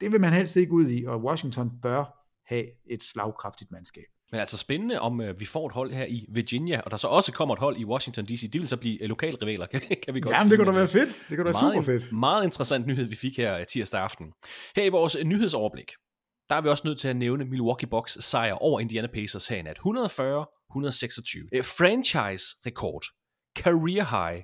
det vil man helst ikke ud i, og Washington bør have et slagkraftigt mandskab. Men altså spændende, om øh, vi får et hold her i Virginia, og der så også kommer et hold i Washington DC. De vil så blive øh, lokalrivaler, *laughs* kan, kan vi godt Jamen, det kunne da være fedt. Det kunne da være super fedt. Meget interessant nyhed, vi fik her tirsdag aften. Her i vores nyhedsoverblik, der er vi også nødt til at nævne Milwaukee Bucks sejr over Indiana Pacers her i nat. 140-126. Eh, franchise-rekord. Career high.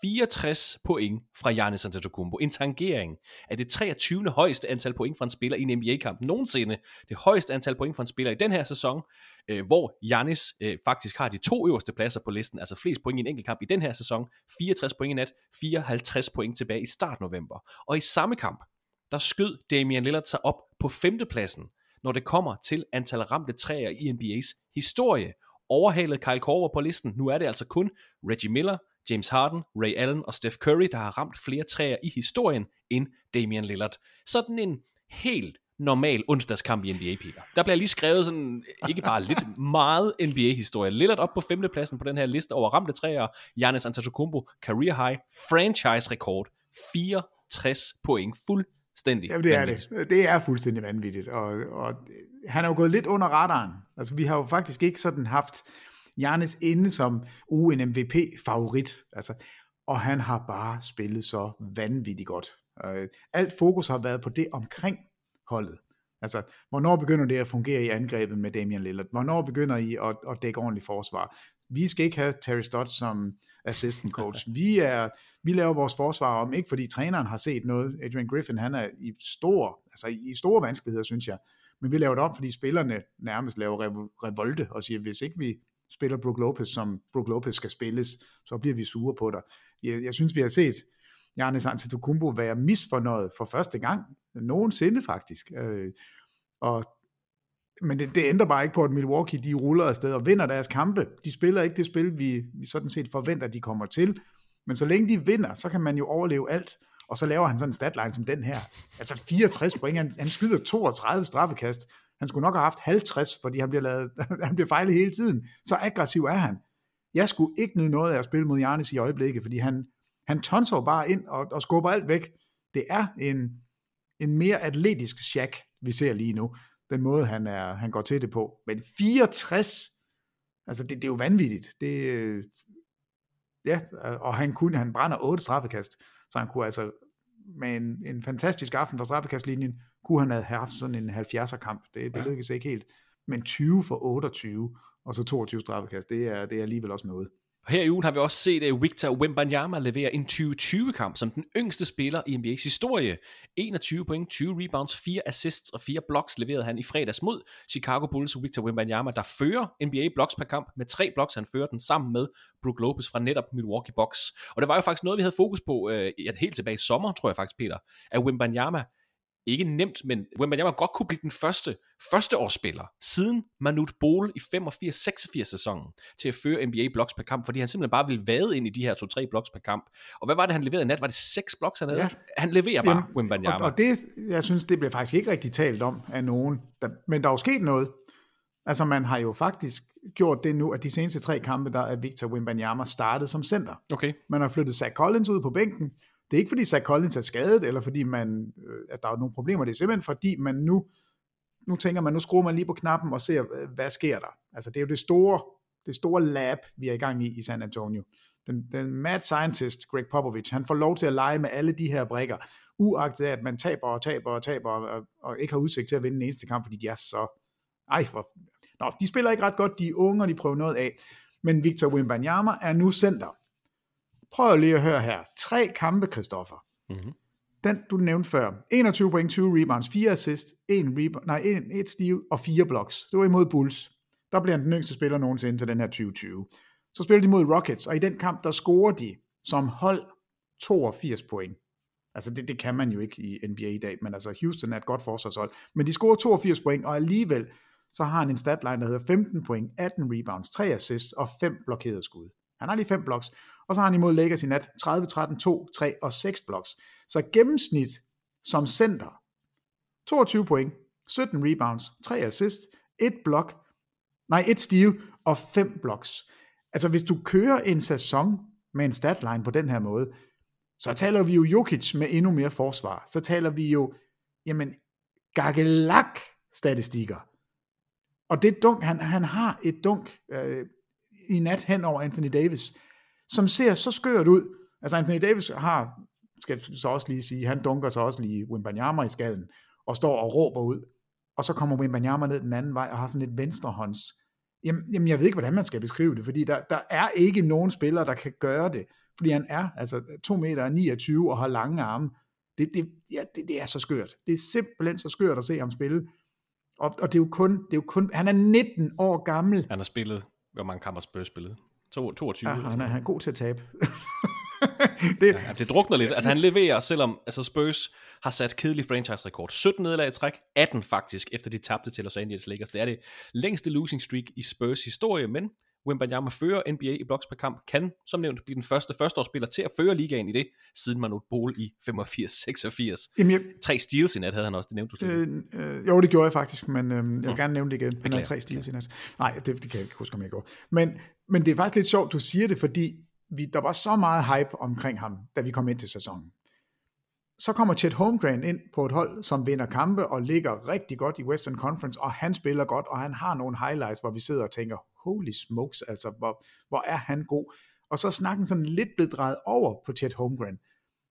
64 point fra Giannis Antetokounmpo. En tangering af det 23. højeste antal point fra en spiller i en NBA-kamp nogensinde. Det højeste antal point fra en spiller i den her sæson, øh, hvor Giannis øh, faktisk har de to øverste pladser på listen, altså flest point i en enkelt kamp i den her sæson. 64 point i nat, 54 point tilbage i start november. Og i samme kamp, der skød Damian Lillard sig op på femtepladsen, når det kommer til antal ramte træer i NBA's historie. Overhalet Kyle Korver på listen. Nu er det altså kun Reggie Miller, James Harden, Ray Allen og Steph Curry, der har ramt flere træer i historien end Damian Lillard. Sådan en helt normal onsdagskamp i NBA, Peter. Der bliver lige skrevet sådan, ikke bare lidt, *laughs* meget NBA-historie. Lillard op på femtepladsen på den her liste over ramte træer. Giannis Antetokounmpo, career high, franchise-rekord, 64 point. Fuldstændig Jamen, det er vanvittigt. det. Det er fuldstændig vanvittigt. Og, og han er jo gået lidt under radaren. Altså, vi har jo faktisk ikke sådan haft Giannis inde som uh, en MVP-favorit. Altså, og han har bare spillet så vanvittigt godt. Uh, alt fokus har været på det omkring holdet. Altså, hvornår begynder det at fungere i angrebet med Damian Lillard? Hvornår begynder I at, at dække ordentligt forsvar? Vi skal ikke have Terry Stott som assistant coach. *laughs* Vi, er, vi laver vores forsvar om, ikke fordi træneren har set noget. Adrian Griffin, han er i stor, altså i store vanskeligheder, synes jeg. Men vi laver det om, fordi spillerne nærmest laver rev- revolte og siger, hvis ikke vi spiller Brook Lopez, som Brook Lopez skal spilles, så bliver vi sure på dig. Jeg, jeg synes, vi har set Giannis Antetokounmpo være misfornøjet for første gang nogensinde faktisk. Øh, og men det, det ændrer bare ikke på, at Milwaukee de ruller afsted og vinder deres kampe. De spiller ikke det spil, vi, vi sådan set forventer, de kommer til. Men så længe de vinder, så kan man jo overleve alt. Og så laver han sådan en statline som den her. Altså 64 point, han, han skyder 32 straffekast. Han skulle nok have haft 50, fordi han bliver, lavet, *laughs* han bliver fejlet hele tiden. Så aggressiv er han. Jeg skulle ikke nyde noget af at spille mod Jarnes i øjeblikket, fordi han, han tonser bare ind og, og skubber alt væk. Det er en, en mere atletisk Shaq, vi ser lige nu. Den måde, han, er, han går til det på. Men 64, altså det, det er jo vanvittigt. Det, øh, ja, og han, kunne, han brænder otte straffekast, så han kunne altså med en, en fantastisk aften fra straffekastlinjen, kunne han have haft sådan en 70'er kamp. Det, det Ja. lykkedes ikke helt. Men 20 for 28, og så 22 straffekast, det er, det er alligevel også noget. Og her i ugen har vi også set uh, Victor Wembanyama levere en 2020-kamp som den yngste spiller i NBA's historie. 21 point, 20 rebounds, 4 assists og 4 blocks leverede han i fredags mod Chicago Bulls. Victor Wembanyama, der fører NBA blocks per kamp med tre blocks. Han fører den sammen med Brook Lopez fra netop Milwaukee Bucks. Og det var jo faktisk noget, vi havde fokus på uh, helt tilbage i sommer, tror jeg faktisk, Peter, at Wembanyama ikke nemt, men Wembanyama godt kunne blive den første førsteårsspiller siden Manute Bol i 85-86 sæsonen til at føre NBA blocks per kamp, fordi han simpelthen bare ville vade ind i de her 2-3 blocks per kamp. Og hvad var det, han leverede i nat? Var det 6 blocks, han havde? Ja. Han leverer bare, Jamen, Wembanyama. Og, og det, jeg synes, det bliver faktisk ikke rigtig talt om af nogen. Der, men der er jo sket noget. Altså, man har jo faktisk gjort det nu, at de seneste tre kampe, der er Victor Wembanyama startet som center. Okay. Man har flyttet Zach Collins ud på bænken. Det er ikke, fordi Zach Collins er skadet, eller fordi man, øh, at der er nogle problemer. Det er simpelthen, fordi man nu, nu tænker man, nu skruer man lige på knappen og ser, øh, hvad sker der. Altså, det er jo det store, det store lab, vi er i gang i i San Antonio. Den, den mad scientist, Greg Popovich, han får lov til at lege med alle de her brikker, uagtet af, at man taber og taber og taber, og, og ikke har udsigt til at vinde den eneste kamp, fordi de er så... Ej, hvor... Nå, de spiller ikke ret godt, de er unge, og de prøver noget af. Men Victor Wembanyama er nu center prøv lige at høre her. Tre kampe, Christoffer. Mhm. Den, du nævnte før. 21 point, 20 rebounds, 4 assists, 1 rebound, nej, 1, 1 steal og 4 blocks. Det var imod Bulls. Der bliver han den yngste spiller nogensinde til den her 2020. Så spiller de mod Rockets, og i den kamp, der scorer de som hold 82 point. Altså det, det kan man jo ikke i NBA i dag, men altså Houston er et godt forsvarshold. Men de scorer 82 point, og alligevel så har han en statline, der hedder 15 point, 18 rebounds, 3 assists og 5 blokerede skud. Han har lige 5 blocks, og så har han imod Lakers i nat 30, 13, 2, 3 og 6 blocks. Så gennemsnit som center, 22 point, 17 rebounds, 3 assists, 1 block, nej, 1 steal og 5 blocks. Altså hvis du kører en sæson med en statline på den her måde, så taler vi jo Jokic med endnu mere forsvar. Så taler vi jo, jamen, gagelak statistikker. Og det dunk, han, han har et dunk øh, i nat hen over Anthony Davis, som ser så skørt ud. Altså Anthony Davis har, skal jeg så også lige sige, han dunker så også lige Wimbanyama i skallen, og står og råber ud. Og så kommer Wimbanyama ned den anden vej, og har sådan et venstrehånds. Jamen, jamen jeg ved ikke, hvordan man skal beskrive det, fordi der, der er ikke nogen spiller, der kan gøre det. Fordi han er altså 2 meter 29 og har lange arme. Det, det, ja, det, det er så skørt. Det er simpelthen så skørt at se ham spille. Og, og det er jo kun, det er jo kun, han er 19 år gammel. Han har spillet, hvor mange kamper Spurs spillet? To- 22? Ja, eller han, er, han er god til at tabe. *laughs* det, Ja, det drukner lidt. Altså han leverer, selvom altså Spurs har sat kedelig franchise-rekord. 17 nederlag i træk, 18 faktisk, efter de tabte til Los Angeles Lakers. Det er det længste losing streak i Spurs historie, men Wembanyama fører NBA i blocks per kamp, kan som nævnt blive den første førsteårsspiller til at føre ligaen i det, siden Manute Bol i 85-86. jamen, jeg, Tre steals i nat havde han også, det nævnte du. Øh, øh, jo, det gjorde jeg faktisk, men øh, jeg vil Nå. gerne nævne det igen. Han havde tre steals i nat. Nej, det, det kan jeg ikke huske, om jeg gjorde. Men, men det er faktisk lidt sjovt, du siger det, fordi vi, der var så meget hype omkring ham, da vi kom ind til sæsonen. Så kommer Chet Holmgren ind på et hold, som vinder kampe og ligger rigtig godt i Western Conference, og han spiller godt, og han har nogle highlights, hvor vi sidder og tænker, holy smokes, altså hvor, hvor er han god. Og så er snakken sådan lidt blevet drejet over på Chet Holmgren.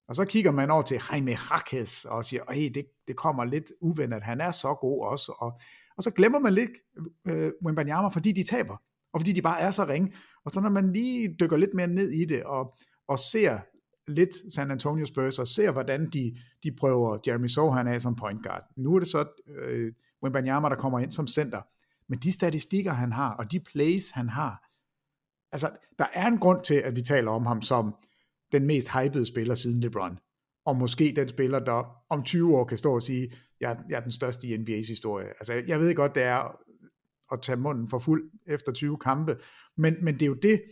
Og så kigger man over til Jaime Jaquez og siger, hey, det, det kommer lidt uventet, han er så god også. Og, og så glemmer man lidt øh, Wimbanyama, fordi de taber, og fordi de bare er så ringe. Og så når man lige dykker lidt mere ned i det, og, og ser lidt San Antonio Spurs, og ser hvordan de, de prøver Jeremy Sohan af som point guard. Nu er det så øh, Wimbanyama, der kommer ind som center. Men de statistikker, han har, og de plays, han har, altså, der er en grund til, at vi taler om ham som den mest hypede spiller siden LeBron. Og måske den spiller, der om 20 år kan stå og sige, jeg, er- jeg er den største i NBA's historie. Altså, jeg ved godt, det er at tage munden for fuld efter 20 kampe, men, men det er jo det,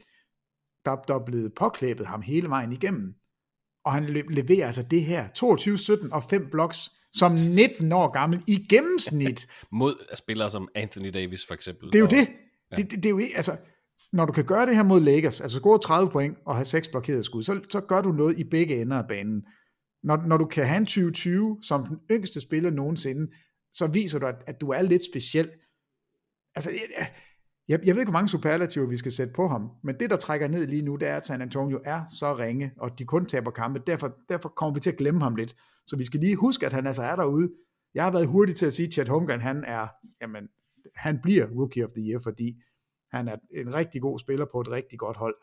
der, der er blevet påklæbet ham hele vejen igennem. Og han leverer altså det her, 22, 17 og 5 blocks, som 19 år gammel i gennemsnit. *laughs* Mod spillere som Anthony Davis for eksempel. Det er jo og- det. Det, det, det er jo ikke, altså, når du kan gøre det her mod Lakers, altså score 30 point og have 6 blokerede skud, så, så gør du noget i begge ender af banen. Når, når du kan have en 2020 som den yngste spiller nogensinde, så viser du, at, at du er lidt speciel. Altså, jeg, jeg, ved ikke, hvor mange superlativer vi skal sætte på ham, men det, der trækker ned lige nu, det er, at San Antonio er så ringe, og de kun taber kampe. Derfor, derfor kommer vi til at glemme ham lidt. Så vi skal lige huske, at han altså er derude. Jeg har været hurtig til at sige, at Chad Holmgren, han er, jamen, han bliver Rookie of the Year, fordi han er en rigtig god spiller på et rigtig godt hold.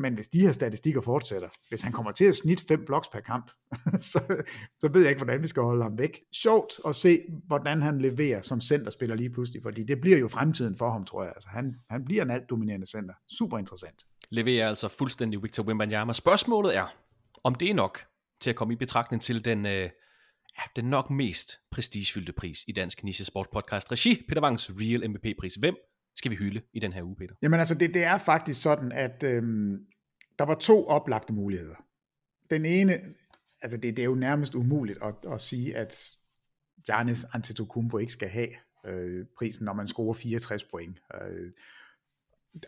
Men hvis de her statistikker fortsætter, hvis han kommer til at snitte fem blocks per kamp, *laughs* så, så ved jeg ikke, hvordan vi skal holde ham væk. Sjovt at se, hvordan han leverer som centerspiller lige pludselig, fordi det bliver jo fremtiden for ham, tror jeg. Altså, han, han bliver en alt dominerende center. Super interessant. leverer altså fuldstændig Victor Wembanyama. Spørgsmålet er, om det er nok til at komme i betragtning til den, øh, ja, den nok mest prestigefyldte pris i Dansk Niche Sport Podcast Regi, Peter Wangs Real MVP-pris. Hvem skal vi hylde i den her uge, Peter? Jamen altså, det, det er faktisk sådan, at øhm, der var to oplagte muligheder. Den ene, altså det, det er jo nærmest umuligt at, at sige, at Giannis Antetokounmpo ikke skal have øh, prisen, når man scorer 64 point. Øh,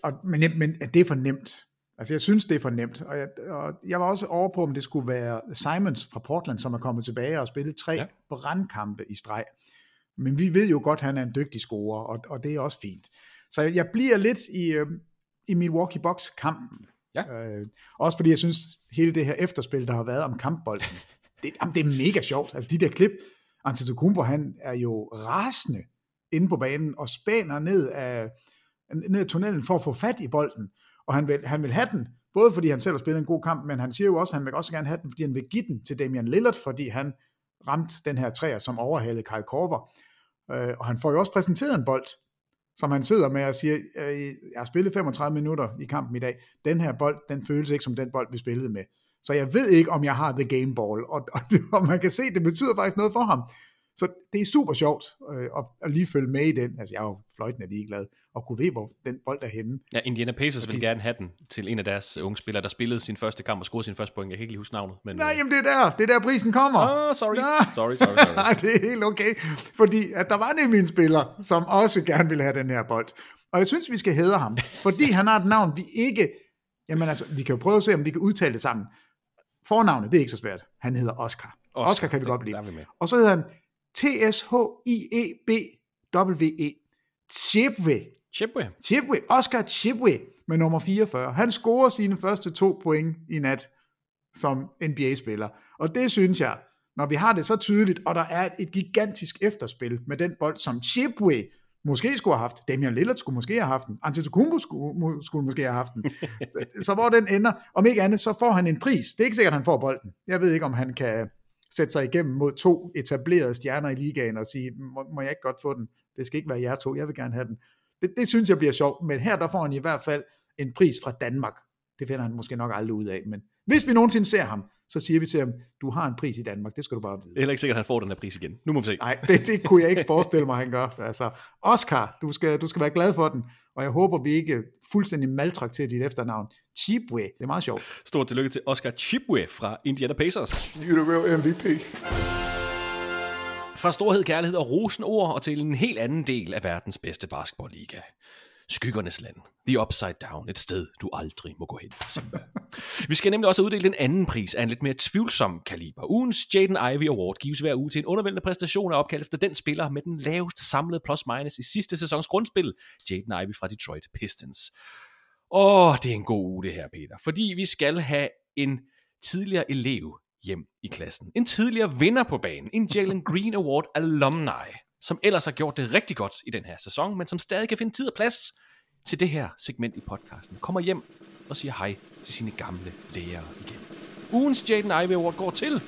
og, men, men det er for nemt. Altså jeg synes, det er for nemt. Og jeg, og jeg var også over på, om det skulle være Simons fra Portland, som er kommet tilbage og spillet tre Ja. brandkampe i streg. Men vi ved jo godt, at han er en dygtig scorer, og, og det er også fint. Så jeg bliver lidt i, øh, i Milwaukee Bucks-kampen. Ja. Øh, også fordi jeg synes, hele det her efterspil, der har været om kampbolden, *laughs* det, jamen, det er mega sjovt. Altså de der klip, Antetokounmpo, han er jo rasende inde på banen og spænder ned af, ned af tunnelen for at få fat i bolden. Og han vil, han vil have den, Både fordi han selv har spillet en god kamp, men han siger jo også, at han vil også gerne have den, fordi han vil give den til Damian Lillard, fordi han ramte den her træer, som overhalede Kyle Korver. Øh, og han får jo også præsenteret en bold, som han sidder med og siger, øh, jeg har spillet 35 minutter i kampen i dag, den her bold, den føles ikke som den bold, vi spillede med. Så jeg ved ikke, om jeg har the game ball, og, og, *laughs* og man kan se, det betyder faktisk noget for ham. Så det er super sjovt øh, at, at lige følge med i den. Altså, jeg er jo fløjtende ligeglad, og kunne ved, hvor den bold er henne. Ja, Indiana Pacers vil gerne have den til en af deres unge spillere, der spillede sin første kamp og scorede sin første point. Jeg kan ikke lige huske navnet. Men, Nej, jamen det er der. Det er der, prisen kommer. Oh, sorry. Nå. sorry, sorry, sorry. *laughs* Nej, det er helt okay. Fordi at der var nemlig en spiller, som også gerne ville have den her bold. Og jeg synes, vi skal hædre ham, fordi han har et navn, vi ikke... Jamen altså, vi kan jo prøve at se, om vi kan udtale det sammen. Fornavnet, det er ikke så svært. Han hedder Oscar. Oscar, Oscar kan vi det- godt vi lide. med. Og så hedder han T-S-H-I-E-B-W-E. Chipwe. Chipway. Chipwe. Oscar Chipwe med nummer 44. Han scorer sine første to point i nat som NBA-spiller. Og det synes jeg, når vi har det så tydeligt, og der er et gigantisk efterspil med den bold, som Chipwe måske skulle have haft, Damian Lillard skulle måske have haft den, Antetokounmpo skulle, skulle måske have haft den. *laughs* så, så hvor den ender, om ikke andet, så får han en pris. Det er ikke sikkert, at han får bolden. Jeg ved ikke, om han kan sætte sig igennem mod to etablerede stjerner i ligaen og sige, må, må jeg ikke godt få den? Det skal ikke være jer to, jeg vil gerne have den. Det, det synes jeg bliver sjovt, men her der får han i hvert fald en pris fra Danmark. Det finder han måske nok aldrig ud af, men hvis vi nogensinde ser ham, så siger vi til ham, du har en pris i Danmark, det skal du bare vide. Det er heller ikke sikkert, at han får den her pris igen. Nu må vi se. Nej, det, det kunne jeg ikke forestille mig, han gør. Altså, Oscar, du skal, du skal være glad for den, og jeg håber, vi ikke fuldstændig maltrakterer dit efternavn. Chipwe, det er meget sjovt. Stort tillykke til Oscar Chipway fra Indiana Pacers. You're the real MVP. Fra storhed, kærlighed og rosenord og til en helt anden del af verdens bedste basketballliga. Skyggernes land. The Upside Down. Et sted, du aldrig må gå hen, Simba. *laughs* Vi skal nemlig også uddele en anden pris af en lidt mere tvivlsom kaliber. Ugens Jaden Ivy Award gives hver uge til en undervældende præstation af opkald efter den spiller med den lavest samlede plus-minus i sidste sæsons grundspil, Jaden Ivy fra Detroit Pistons. Åh, det er en god uge det her, Peter. Fordi vi skal have en tidligere elev hjem i klassen. En tidligere vinder på banen. En Jalen Green Award alumni, som ellers har gjort det rigtig godt i den her sæson, men som stadig kan finde tid og plads til det her segment i podcasten. Kommer hjem og siger hej til sine gamle lærere igen. Ugens Jaden Ivey Award går til,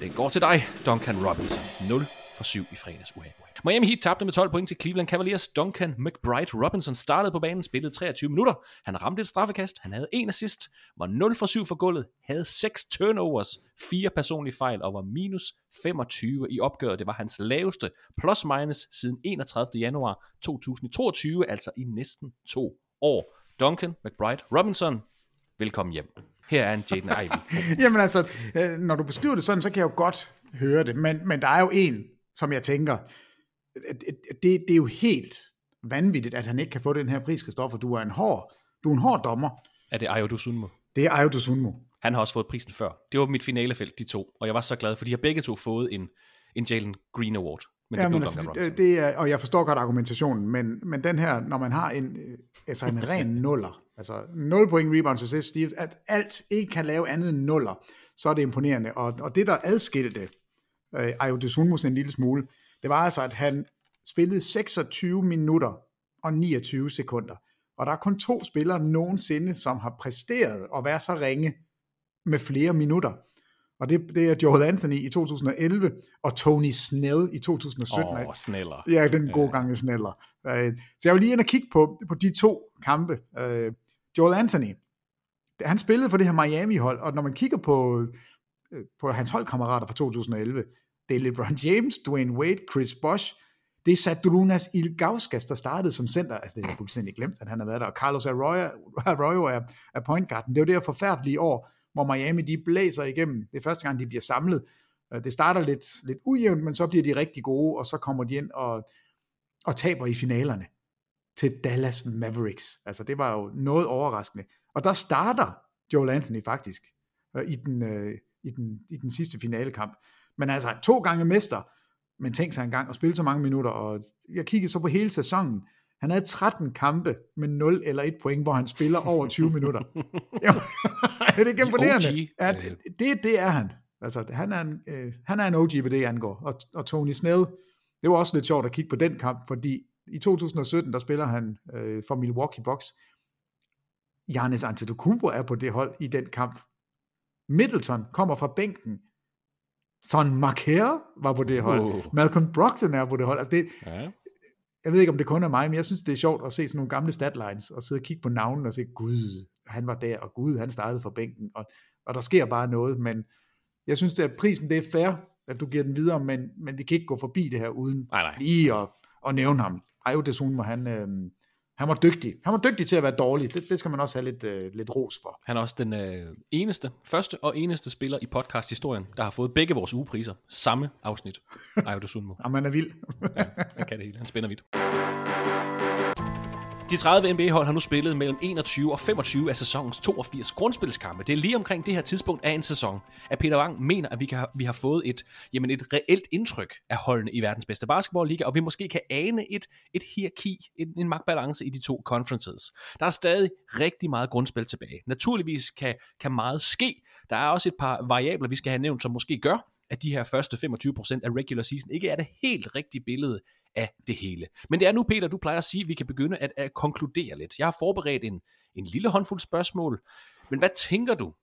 den går til dig, Duncan Robinson. 0 for 7 i fredags. Uha. Miami Heat tabte med 12 point til Cleveland Cavaliers. Duncan McBride Robinson startede på banen, spillede 23 minutter. Han ramte et straffekast, han havde en assist, var 0 for 7 for gulvet, havde 6 turnovers, 4 personlige fejl og var minus 25 i opgøret. Det var hans laveste plus minus siden 31. januar 2022, altså i næsten to år. Duncan McBride Robinson, velkommen hjem. Her er en Jaden Ivey. *laughs* Jamen altså, øh, når du beskriver det sådan, så kan jeg jo godt høre det, men, men der er jo en, som jeg tænker, det, det er jo helt vanvittigt, at han ikke kan få den her pris, Christoffer. Du er en hård, du er en hård dommer. Er det Ayo Dosunmu? Det er Ayo Dosunmu. Han har også fået prisen før. Det var mit finalefelt, de to. Og jeg var så glad, for de har begge to fået en, en Jalen Green Award. Men det Ja, men altså, det, det er, og jeg forstår godt argumentationen, men, men den her, når man har en, øh, altså en ren *laughs* nuller, altså 0 point, rebounds, assist, steals, at alt ikke kan lave andet end nuller, så er det imponerende. Og, og det, der adskilte øh, Ayo Dosunmu en lille smule, det var altså, at han spillede 26 minutter og 29 sekunder. Og der er kun to spillere nogensinde, som har præsteret at være så ringe med flere minutter. Og det, det er Joel Anthony i 2011 og Tony Snell i 2017. Åh, oh, sneller. Ja, den gode gange sneller. Øh, Så jeg vil lige ind og kigge på, på de to kampe. Øh, Joel Anthony, han spillede for det her Miami-hold, og når man kigger på, øh, på hans holdkammerater fra 2011, det er LeBron James, Dwayne Wade, Chris Bosh, det er Sadrunas Ilgauskas, der startede som center. Altså, det er jeg fuldstændig glemt, at han har været der. Og Carlos Arroyo, Arroyo er, er point guarden. Det er jo det her forfærdelige år, hvor Miami de blæser igennem. Det er første gang, de bliver samlet. Øh, det starter lidt, lidt ujævnt, men så bliver de rigtig gode, og så kommer de ind og, og taber i finalerne til Dallas Mavericks. Altså, det var jo noget overraskende. Og der starter Joel Anthony faktisk øh, i, den, øh, i, den, i den sidste finalekamp. Men altså, to gange mester, men tænk sig engang at spille så mange minutter, og jeg kiggede så på hele sæsonen. Han havde 13 kampe med 0 eller 1 point, hvor han spiller over 20 *laughs* minutter. Jamen, *laughs* er det ikke imponerende? Ja, det, det, det er han. Altså, han er en, øh, han er en OG, hvad det angår. Og, og Tony Snell, det var også lidt sjovt at kigge på den kamp, fordi i 2017, der spiller han øh, for Milwaukee Bucks. Giannis Antetokounmpo er på det hold i den kamp. Middleton kommer fra bænken. Son Marker var på det hold. Wow. Malcolm Brogdon er på det hold. Altså det, Ja. jeg ved ikke, om det kun er mig, men jeg synes, det er sjovt at se sådan nogle gamle statlines, og sidde og kigge på navnen og se, gud, han var der, og gud, han startede fra bænken, og, og der sker bare noget, men jeg synes, at prisen det er fair, at du giver den videre, men, men vi kan ikke gå forbi det her, uden Nej, nej. lige at, at nævne ham. Ayo Desun var han, øh, han var dygtig. Han var dygtig til at være dårlig. Det, det skal man også have lidt, øh, lidt ros for. Han er også den øh, eneste, første og eneste spiller i podcast-historien, der har fået begge vores ugepriser. Samme afsnit. Ayo Dosunmu. Og man er vild. Ja, han kan det hele. Han spænder vidt. De 30 NBA-hold har nu spillet mellem 21 og 25 af sæsonens 82 grundspilskampe. Det er lige omkring det her tidspunkt af en sæson, at Peter Wang mener, at vi, kan, vi har fået et, jamen et reelt indtryk af holdene i verdens bedste basketballliga, og vi måske kan ane et, et hierarki, en, en magtbalance i de to conferences. Der er stadig rigtig meget grundspil tilbage. Naturligvis kan, kan meget ske. Der er også et par variabler, vi skal have nævnt, som måske gør, at de her første 25% af regular season ikke er det helt rigtige billede af det hele. Men det er nu, Peter, du plejer at sige, at vi kan begynde at, at konkludere lidt. Jeg har forberedt en, en lille håndfuld spørgsmål, men hvad tænker du,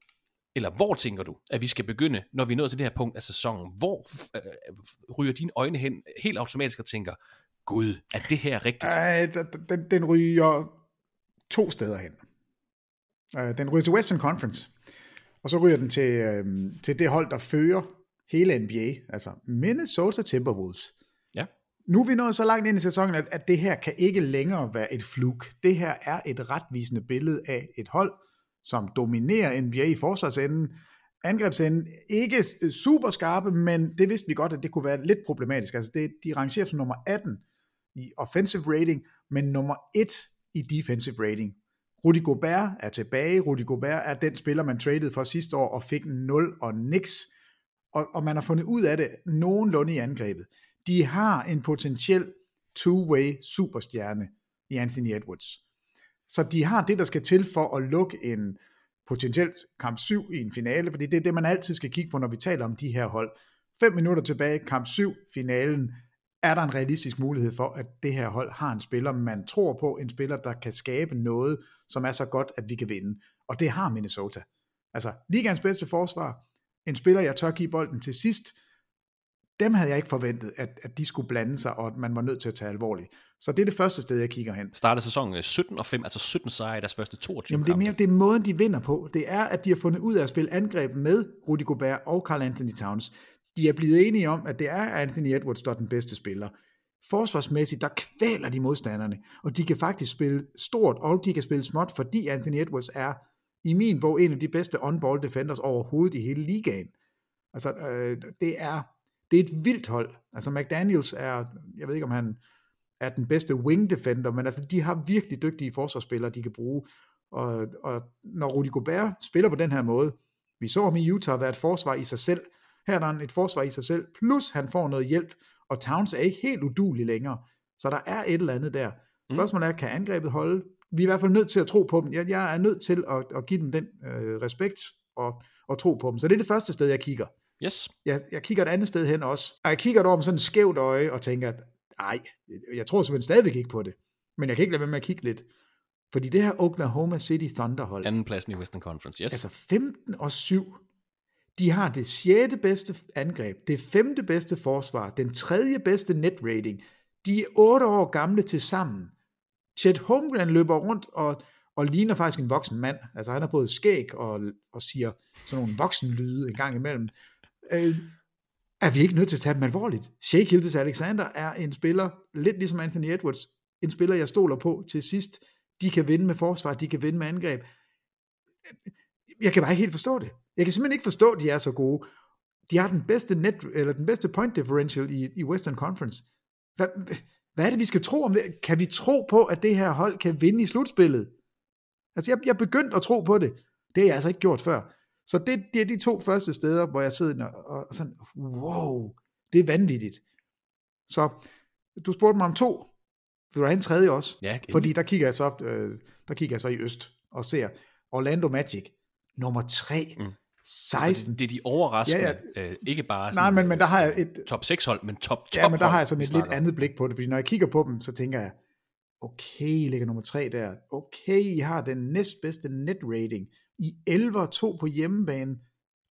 eller hvor tænker du, at vi skal begynde, når vi er nået til det her punkt af sæsonen? Hvor øh, ryger dine øjne hen helt automatisk og tænker, gud, er det her rigtigt? Ej, den, den ryger to steder hen. Øh, Den ryger til Western Conference, og så ryger den til, øh, til det hold, der fører hele NBA, altså Minnesota Timberwolves. Nu er vi nået så langt ind i sæsonen, at, at det her kan ikke længere være et fluk. Det her er et retvisende billede af et hold, som dominerer NBA i forsvarsenden. Angrebsenden ikke super skarpe, men det vidste vi godt, at det kunne være lidt problematisk. Altså det, de rangerer som nummer 18 i offensive rating, men nummer 1 i defensive rating. Rudy Gobert er tilbage. Rudy Gobert er den spiller, man traded for sidste år og fik 0 og niks. Og, og man har fundet ud af det nogenlunde i angrebet. De har en potentiel two-way superstjerne i Anthony Edwards. Så de har det, der skal til for at lukke en potentielt kamp 7 i en finale, fordi det er det, man altid skal kigge på, når vi taler om de her hold. 5 minutter tilbage, kamp 7, finalen, er der en realistisk mulighed for, at det her hold har en spiller, man tror på, en spiller, der kan skabe noget, som er så godt, at vi kan vinde. Og det har Minnesota. Altså, ligands bedste forsvar, en spiller, jeg tør give bolden til sidst, dem havde jeg ikke forventet, at, at de skulle blande sig, og at man var nødt til at tage alvorligt. Så det er det første sted, jeg kigger hen. Startede sæsonen øh, 17 og 5, altså 17 sejre i deres første 22 Jamen det er kampe. mere det er måden, de vinder på. Det er, at de har fundet ud af at spille angreb med Rudy Gobert og Carl Anthony Towns. De er blevet enige om, at det er Anthony Edwards, der er den bedste spiller. Forsvarsmæssigt, der kvæler de modstanderne, og de kan faktisk spille stort, og de kan spille småt, fordi Anthony Edwards er i min bog en af de bedste on-ball defenders overhovedet i hele ligaen. Altså, øh, det er det er et vildt hold. Altså McDaniels er, jeg ved ikke om han er den bedste wing defender, men altså de har virkelig dygtige forsvarsspillere, de kan bruge. Og, og når Rudy Gobert spiller på den her måde, vi så ham i Utah være et forsvar i sig selv, her er der et forsvar i sig selv, plus han får noget hjælp, og Towns er ikke helt udulig længere. Så der er et eller andet der. Spørgsmålet er, kan angrebet holde? Vi er i hvert fald nødt til at tro på dem. Jeg, jeg er nødt til at, at give dem den øh, respekt og, og tro på dem. Så det er det første sted, jeg kigger. Yes. Jeg, jeg kigger et andet sted hen også, og jeg kigger derovre med sådan et skævt øje og tænker, at nej, jeg tror simpelthen stadigvæk ikke på det. Men jeg kan ikke lade være med at kigge lidt. Fordi det her Oklahoma City Thunder hold, Anden pladsen i Western Conference, yes. altså 15 og 7, de har det sjette bedste angreb, det femte bedste forsvar, den tredje bedste net rating. De er 8 år gamle til sammen. Chet Holmgren løber rundt og, og ligner faktisk en voksen mand. Altså han har både skæg og, og siger sådan nogle voksenlyde en gang imellem. Øh, er vi ikke nødt til at tage dem alvorligt? Shea Gildes Alexander er en spiller, lidt ligesom Anthony Edwards, en spiller, jeg stoler på til sidst. De kan vinde med forsvar, de kan vinde med angreb. Jeg kan bare ikke helt forstå det. Jeg kan simpelthen ikke forstå, at de er så gode. De har den bedste, net, eller den bedste point differential i, i Western Conference. Hvad, hvad er det, vi skal tro om det? Kan vi tro på, at det her hold kan vinde i slutspillet? Altså, jeg, jeg er begyndt at tro på det. Det har jeg altså ikke gjort før. Så det, det er de to første steder, hvor jeg sidder og, og sådan, wow, det er vanvittigt. Så du spurgte mig om to. Vil du have en tredje også? Ja, endelig. Fordi der kigger jeg så, øh, der kigger jeg så i øst og ser Orlando Magic, nummer 3, mm. 16. Det, det er de overraskende, Ja, ja. Øh, ikke bare Nej, men, men der har jeg et, top 6 hold, men top top ja, men der har jeg sådan et lidt andet blik på det, fordi når jeg kigger på dem, så tænker jeg, Okay, I ligger nummer tre der. Okay, I har den næstbedste net rating. I 11 og 2 på hjemmebane.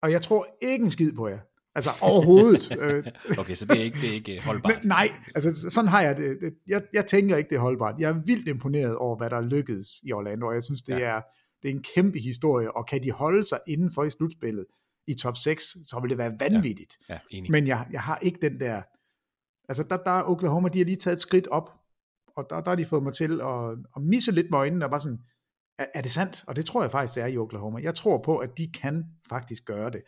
Og jeg tror ikke en skid på jer. Altså overhovedet. *laughs* Øh, Okay, så det er ikke, det er ikke øh, holdbart. Men, nej, altså sådan har jeg det. Jeg, jeg tænker ikke, det er holdbart. Jeg er vildt imponeret over, hvad der lykkedes i Orlando, og jeg synes, det, Ja. ja. er, det er en kæmpe historie, og kan de holde sig inden for i slutspillet i top 6, så vil det være vanvittigt. Ja, enig. Men jeg, jeg har ikke den der... Altså, der, der er Oklahoma, de har lige taget et skridt op, og der, der har de fået mig til at, at misse lidt med øjnene, og bare sådan, er, er det sandt? Og det tror jeg faktisk, det er i Oklahoma. Jeg tror på, at de kan faktisk gøre det.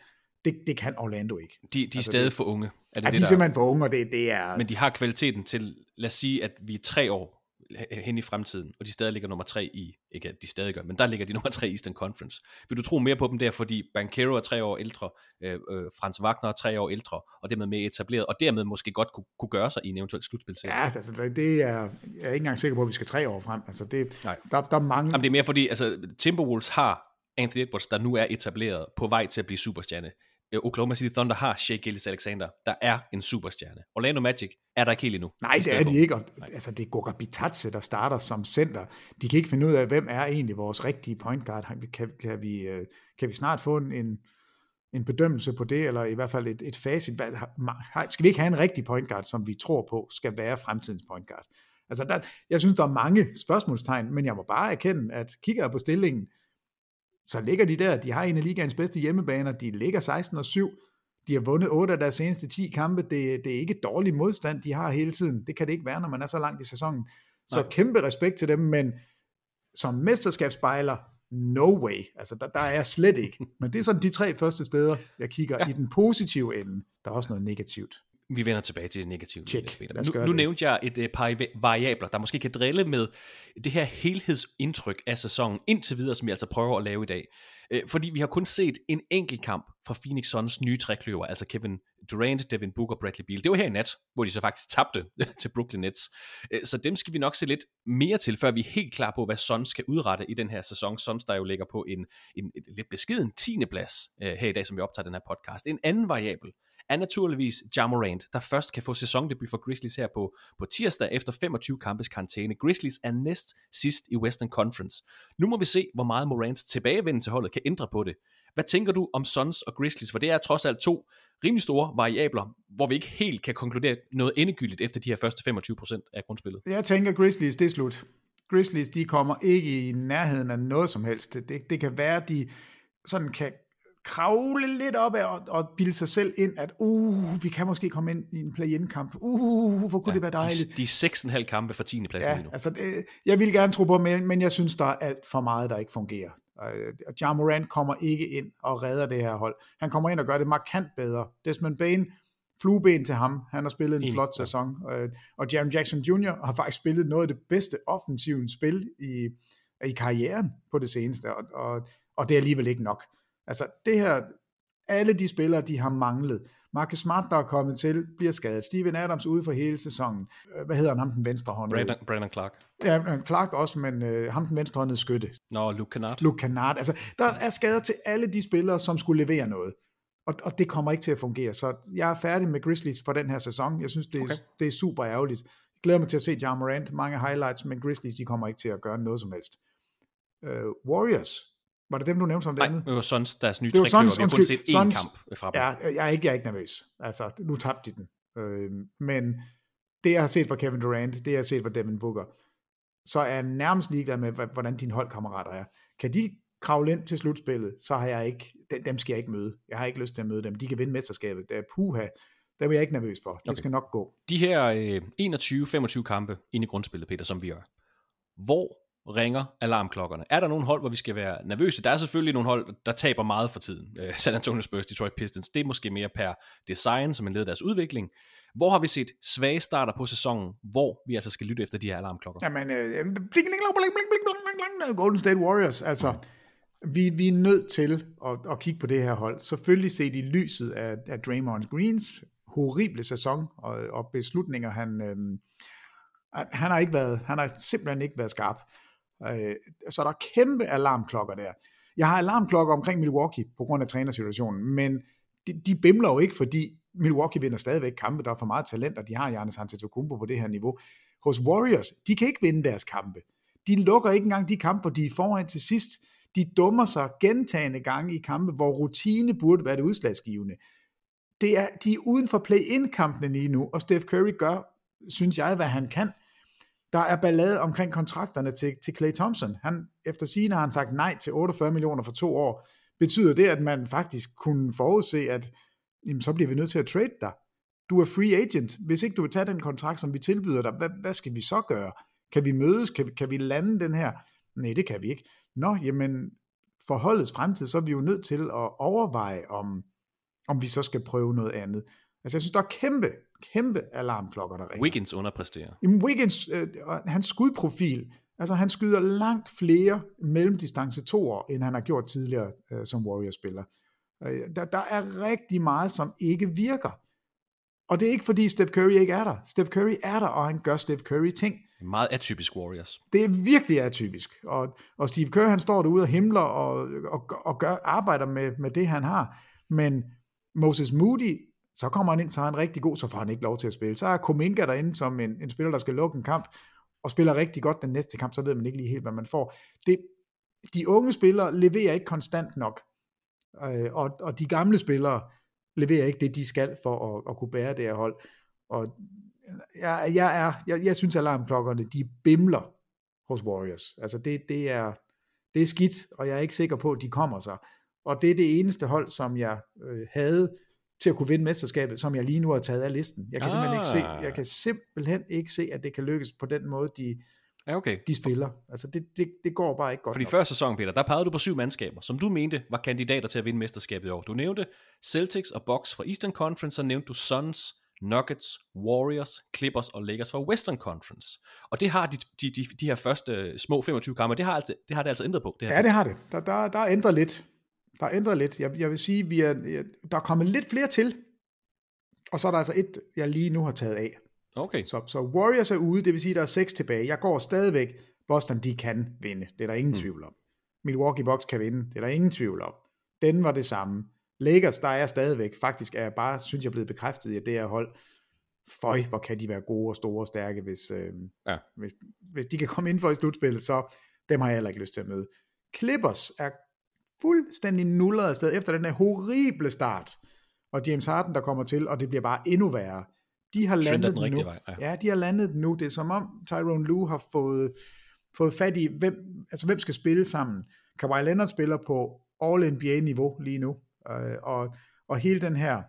Det, det kan Orlando ikke. De, de er altså, stadig det- for unge. Er det Ja, det, de er der- simpelthen for unge, og det, det er... Men de har kvaliteten til, lad os sige, at vi er tre år hen i fremtiden, og de stadig ligger nummer tre i, ikke at de stadig gør, men der ligger de *laughs* nummer tre i Eastern Conference. Vil du tro mere på dem der, fordi Bankero er tre år ældre, øh, øh, Frans Wagner er tre år ældre, og dermed mere etableret, og dermed måske godt kunne, kunne gøre sig i en eventuel slutspil Ja, altså, det- det er, jeg er ikke engang sikker på, at vi skal tre år frem. Altså, det, Nej. der, der er mange... Jamen, det er mere fordi, altså, Timberwolves har Anthony Edwards, der nu er etableret på vej til at blive superstjerne. Øh, Oklahoma City Thunder har Shea Gillis Alexander, der er en superstjerne. Orlando Magic er der ikke helt endnu. Nej, det er de ikke. Og, altså, det er Goga Bitadze, der starter som center. De kan ikke finde ud af, hvem er egentlig vores rigtige point guard. Kan, kan, vi, øh, kan vi snart få en, en, en bedømmelse på det, eller i hvert fald et, et facit? Skal vi ikke have en rigtig point guard, som vi tror på skal være fremtidens point guard? Altså, der, jeg synes, der er mange spørgsmålstegn, men jeg må bare erkende, at kigger jeg på stillingen, så ligger de der. De har en af ligaens bedste hjemmebaner. De ligger 16 og 7. De har vundet 8 af deres seneste 10 kampe. Det, det er ikke dårlig modstand, de har hele tiden. Det kan det ikke være, når man er så langt i sæsonen. Så Nej. kæmpe respekt til dem, men som mesterskabsspejler, no way. Altså, der, der er jeg slet ikke. *laughs* Men det er sådan de tre første steder, jeg kigger ja. i den positive ende. Der er også noget negativt. Vi vender tilbage til det negative. Check. Nu, nu nævnte jeg et uh, par va- variabler, der måske kan drille med det her helhedsindtryk af sæsonen indtil videre, som vi altså prøver at lave i dag. Øh, fordi vi har kun set en enkelt kamp fra Phoenix Suns nye trækløver, altså Kevin Durant, Devin Booker og Bradley Beal. Det var her i nat, hvor de så faktisk tabte *laughs* til Brooklyn Nets. Øh, Så dem skal vi nok se lidt mere til, før vi er helt klar på, hvad Suns skal udrette i den her sæson. Suns, der jo ligger på en, en, en lidt beskeden 10. plads her i dag, som vi optager den her podcast. En anden variabel er naturligvis Ja Morant, der først kan få sæsondebut for Grizzlies her på, på tirsdag efter 25 kampes karantæne. Grizzlies er næst sidst i Western Conference. Nu må vi se, hvor meget Morants tilbagevenden til holdet kan ændre på det. Hvad tænker du om Suns og Grizzlies? For det er trods alt to rimelig store variabler, hvor vi ikke helt kan konkludere noget endegyldigt efter de her første 25% af grundspillet. Jeg tænker, Grizzlies, det er slut. Grizzlies, de kommer ikke i nærheden af noget som helst. Det, det, det kan være, de sådan kan kravle lidt op af og, og bilde sig selv ind, at uh, vi kan måske komme ind i en play-in-kamp. Uh, hvor kunne ja, det være dejligt. De, de er 6,5 kampe for 10. pladsen Ja, lige nu. altså, det, jeg vil gerne tro på, men, men jeg synes, der er alt for meget, der ikke fungerer. Øh, Og Ja Morant kommer ikke ind og redder det her hold. Han kommer ind og gør det markant bedre. Desmond Bain, flueben til ham. Han har spillet en Enig, flot ja. sæson. Øh, Og Jaren Jackson Jr. har faktisk spillet noget af det bedste offensive spil i, i karrieren på det seneste, og, og, og det er alligevel ikke nok. Altså det her, alle de spillere, de har manglet. Marcus Smart, der er kommet til, bliver skadet. Steven Adams ude for hele sæsonen. Øh, Hvad hedder han, ham den venstre hånd? Brandon, Brandon Clark. Ja, Clark også, men øh, ham den venstrehåndede skytte. Nå, Luke Kennard. Luke Kennard. Altså, der er skader til alle de spillere, som skulle levere noget. Og, og det kommer ikke til at fungere. Så jeg er færdig med Grizzlies for den her sæson. Jeg synes, det er, Okay. det er super ærgerligt. Jeg glæder mig til at se Ja Morant. Mange highlights, men Grizzlies, de kommer ikke til at gøre noget som helst. Uh, Warriors. Var det dem, du nævnte som det Nej, andet? det var Suns, deres nye Det var. Suns, Vi har kun set én kamp fra dem. Ja, jeg er, ikke, jeg er ikke nervøs. Altså, nu tabte de den. Øh, men det, jeg har set fra Kevin Durant, det, jeg har set fra Devin Booker, så er jeg nærmest ligeglad med, hvordan dine holdkammerater er. Kan de kravle ind til slutspillet, så har jeg ikke, dem, dem skal jeg ikke møde. Jeg har ikke lyst til at møde dem. De kan vinde mesterskabet. Det er puha. Der er jeg ikke nervøs for. Det Okay. skal nok gå. De her øh, 21-25 kampe ind i grundspillet, Peter, som vi gør. Hvor ringer alarmklokkerne. Er der nogle hold, hvor vi skal være nervøse? Der er selvfølgelig nogle hold, der taber meget for tiden. Øh, San Antonio Spurs, Detroit Pistons, det er måske mere per design, som en led deres udvikling. Hvor har vi set svage starter på sæsonen, hvor vi altså skal lytte efter de her alarmklokker? Jamen, øh, Golden State Warriors, altså, vi, vi er nødt til at, at kigge på det her hold. Selvfølgelig set i lyset af, af Draymond Greens horrible sæson og, og beslutninger, han... Øh, han har ikke været, han har simpelthen ikke været skarp. Øh, så der er kæmpe alarmklokker der. Jeg har alarmklokker omkring Milwaukee på grund af trænersituationen, men de, de bimler jo ikke, fordi Milwaukee vinder stadigvæk kampe, der er for meget talent, og de har Giannis Antetokounmpo på det her niveau. hos Warriors, de kan ikke vinde deres kampe. De lukker ikke engang de kampe, hvor de er foran til sidst. De dummer sig gentagende gange i kampe, hvor rutine burde være det udslagsgivende. Det er, de er uden for play-in-kampene lige nu, og Steph Curry gør, synes jeg, hvad han kan. Der er ballade omkring kontrakterne til, til Clay Thompson. Han, efter sine har han sagt nej til 48 millioner for to år. Betyder det, at man faktisk kunne forudse, at jamen, så bliver vi nødt til at trade dig? Du er free agent. Hvis ikke du vil tage den kontrakt, som vi tilbyder dig, hvad, hvad skal vi så gøre? Kan vi mødes? Kan, kan vi lande den her? Nej, det kan vi ikke. Nå, jamen, for holdets fremtid, så er vi jo nødt til at overveje, om, om vi så skal prøve noget andet. Altså, jeg synes, der er kæmpe, kæmpe alarmklokker, der ringer. Wiggins underpræsterer. Jamen, Wiggins, øh, hans skudprofil, altså han skyder langt flere mellemdistance to år, end han har gjort tidligere øh, som Warriors-spiller. Øh, der, der er rigtig meget, som ikke virker. Og det er ikke fordi Steph Curry ikke er der. Steph Curry er der, og han gør Steph Curry ting. Meget atypisk Warriors. Det er virkelig atypisk. Og, og Steve Kerr, han står derude og himler og, og, og gør, arbejder med, med det, han har. Men Moses Moody, så kommer han ind, så er han rigtig god, så får han ikke lov til at spille. Så er Kominka derinde som en, en spiller, der skal lukke en kamp, og spiller rigtig godt den næste kamp, så ved man ikke lige helt, hvad man får. Det, de unge spillere leverer ikke konstant nok. Øh, og, og de gamle spillere leverer ikke det, de skal for at, at kunne bære det her hold. Og jeg, jeg, er, jeg, jeg synes, alarmklokkerne, de bimler hos Warriors. Altså det, det, er, det er skidt, og jeg er ikke sikker på, at de kommer sig. Og det er det eneste hold, som jeg øh, havde til at kunne vinde mesterskabet, som jeg lige nu har taget af listen. Jeg kan, ah. simpelthen, ikke se, jeg kan simpelthen ikke se, at det kan lykkes på den måde, de, ja, okay. de spiller. Altså det, det, det går bare ikke godt Fordi nok. første sæson, Peter, der pegede du på syv mandskaber, som du mente var kandidater til at vinde mesterskabet i år. Du nævnte Celtics og Bucks fra Eastern Conference, så nævnte du Suns, Nuggets, Warriors, Clippers og Lakers fra Western Conference. Og det har de, de, de, de her første små 25 kampe, det har, altså, det har det altså ændret på. Det her ja, det har det. Der, der, der er ændret lidt. Der er ændret lidt. Jeg, jeg vil sige, vi er, der er kommet lidt flere til, og så er der altså et, jeg lige nu har taget af. Okay. Så, så Warriors er ude, det vil sige, der er seks tilbage. Jeg går stadigvæk, Boston, de kan vinde. Det er der ingen mm. tvivl om. Milwaukee Bucks kan vinde. Det er der ingen tvivl om. Den var det samme. Lakers, der er stadigvæk, faktisk er jeg bare, synes jeg, blevet bekræftet i, at det her hold, føj, hvor kan de være gode og store og stærke, hvis, øh, ja. hvis, hvis de kan komme ind for i slutspillet, så dem har jeg heller ikke lyst til at møde. Clippers er fuldstændig nullet afsted efter den her horrible start, og James Harden, der kommer til, og det bliver bare endnu værre. De har landet den nu. Vej, ja. ja, de har landet nu. Det er som om Tyrone Lue har fået, fået fat i, hvem, altså hvem skal spille sammen. Kawhi Leonard spiller på All-NBA-niveau lige nu, øh, og, og hele den her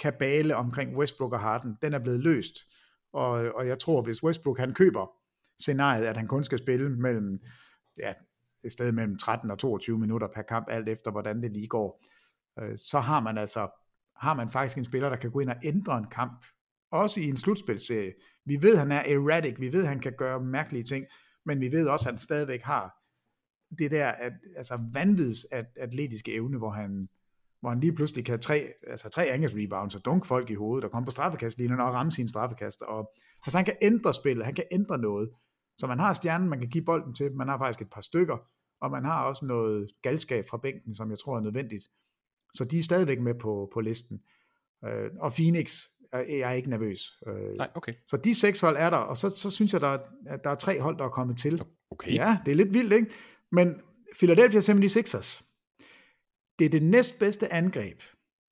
kabale omkring Westbrook og Harden, den er blevet løst. Og, og jeg tror, hvis Westbrook han køber scenariet, at han kun skal spille mellem, ja, et sted mellem 13 og 22 minutter per kamp, alt efter hvordan det lige går, øh, så har man altså har man faktisk en spiller, der kan gå ind og ændre en kamp, også i en slutspilserie. Vi ved, han er erratic, vi ved, han kan gøre mærkelige ting, men vi ved også, at han stadigvæk har det der at, altså vanvids at, atletiske evne, hvor han, hvor han lige pludselig kan tre, altså tre angrebsrebounds og dunk folk i hovedet, og komme på straffekastlinjen og ramme sine straffekast. Og, altså han kan ændre spillet, han kan ændre noget. Så man har stjernen, man kan give bolden til, man har faktisk et par stykker, og man har også noget galskab fra bænken, som jeg tror er nødvendigt. Så de er stadigvæk med på, på listen. Øh, og Phoenix er jeg er ikke nervøs. Øh, Nej, okay. Så de seks hold er der, og så, så synes jeg, der er, at der er tre hold, der er kommet til. Okay. Ja, det er lidt vildt, ikke? Men Philadelphia 76ers, det er det næstbedste angreb.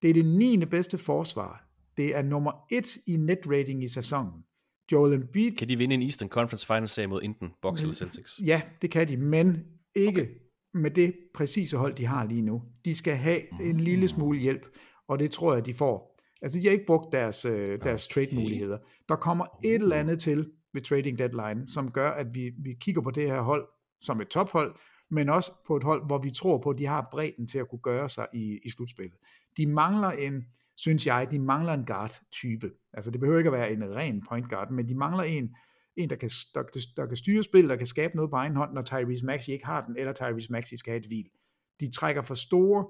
Det er det 9. bedste forsvar. Det er nummer et i net rating i sæsonen. Joel Embiid... Kan de vinde en Eastern Conference Finals serie mod enten Bucks eller Celtics? Ja, det kan de, men ikke okay. med det præcise hold, de har lige nu. De skal have en lille smule hjælp, og det tror jeg, de får. Altså, de har ikke brugt deres, øh, deres okay. trade-muligheder. Der kommer et eller andet til ved trading deadline, som gør, at vi, vi kigger på det her hold som et tophold, men også på et hold, hvor vi tror på, at de har bredden til at kunne gøre sig i, i slutspillet. De mangler en, synes jeg, de mangler en guard-type. Altså det behøver ikke at være en ren point guard, men de mangler en, en der, kan, der, der kan styre spil, der kan skabe noget på egen hånd, når Tyrese Maxey ikke har den, eller Tyrese Maxey skal have et hvil. De trækker for store,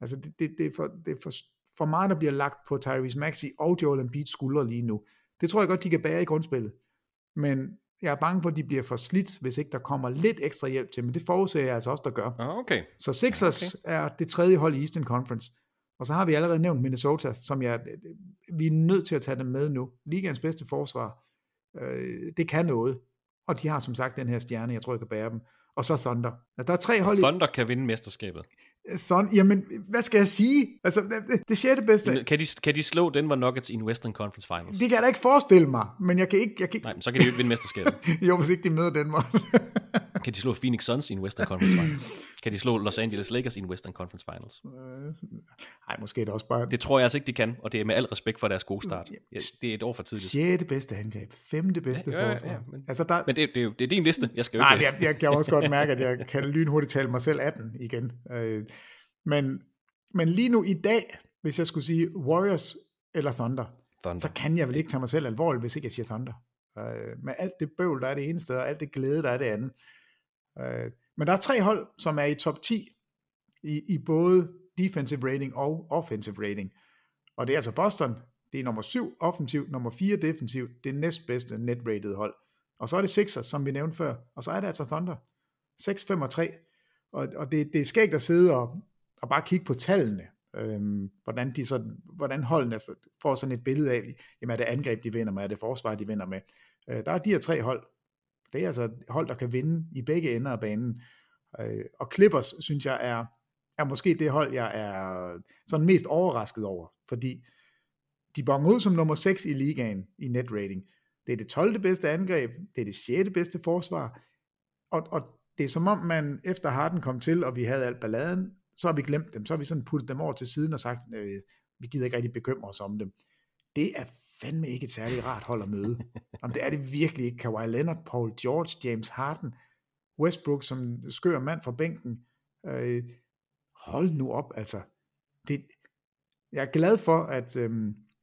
altså det, det, det, er, for, det er for, for meget, der bliver lagt på Tyrese Maxey og Joel Embiid's skuldre lige nu. Det tror jeg godt, de kan bære i grundspillet. Men jeg er bange for, at de bliver for slidt, hvis ikke der kommer lidt ekstra hjælp til, men det forudser jeg altså også, der gør. Okay. Så Sixers okay. er det tredje hold i Eastern Conference. Og så har vi allerede nævnt Minnesota, som jeg, vi er nødt til at tage dem med nu. Ligaens bedste forsvar. Øh, det kan noget. Og de har som sagt den her stjerne, jeg tror, jeg kan bære dem. Og så Thunder. Altså, der er tre hold i... Thunder kan vinde mesterskabet. Thunder, jamen, hvad skal jeg sige? Altså, det, det sjette bedste... Kan de, kan de slå Denver Nuggets i en Western Conference Finals? Det kan jeg da ikke forestille mig, men jeg kan ikke... Jeg kan... Nej, men så kan de jo ikke vinde mesterskabet. *laughs* jo, hvis ikke de møder Denver. kan de slå Phoenix Suns i en Western Conference Finals? *laughs* Kan de slå Los Angeles Lakers i en Western Conference Finals? Nej, måske er det også bare... Det tror jeg altså ikke, de kan, og det er med al respekt for deres gode start. Ja, det er et år for tidligt. Sjette bedste angreb, femte bedste ja, ja, forsvar. Ja, ja, men, altså, der... men det, det, er jo, det er din liste, jeg skal jo Nej, ikke... jeg, jeg kan også godt mærke, at jeg kan lynhurtigt tale mig selv 18 igen. Øh, men, men lige nu i dag, hvis jeg skulle sige Warriors eller Thunder, Thunder. så kan jeg vel ikke tage mig selv alvorligt, hvis ikke jeg siger Thunder. Øh, med alt det bøvl, der er det ene sted, og alt det glæde, der er det andet. Øh, men der er tre hold, som er i top 10 i, i både defensive rating og offensive rating. Og det er altså Boston, det er nummer 7 offensivt, nummer 4 defensivt, det næstbedste net-rated hold. Og så er det Sixers, som vi nævnte før, og så er det altså Thunder. 6, 5 og 3. Og, og det, det er skægt at sidde og, og bare kigge på tallene, øhm, hvordan, de så, hvordan holdene altså, får sådan et billede af, jamen er det angreb, de vinder med, er det forsvar, de vinder med. Øh, der er de her tre hold. Det er altså hold, der kan vinde i begge ender af banen. Øh, og Clippers, synes jeg, er, er måske det hold, jeg er sådan mest overrasket over, fordi de bonger ud som nummer 6 i ligaen i net rating. Det er det 12. bedste angreb, det er det 6. bedste forsvar, og, og det er som om man efter Harden kom til, og vi havde alt balladen, så har vi glemt dem, så har vi sådan puttet dem over til siden og sagt, øh, vi gider ikke rigtig bekymre os om dem. Det er fandme ikke et særligt rart hold at møde. *laughs* Om det er det virkelig ikke. Kawhi Leonard, Paul George, James Harden, Westbrook som skør mand fra bænken. Øh, hold nu op, altså. Det, jeg er glad for, at øh,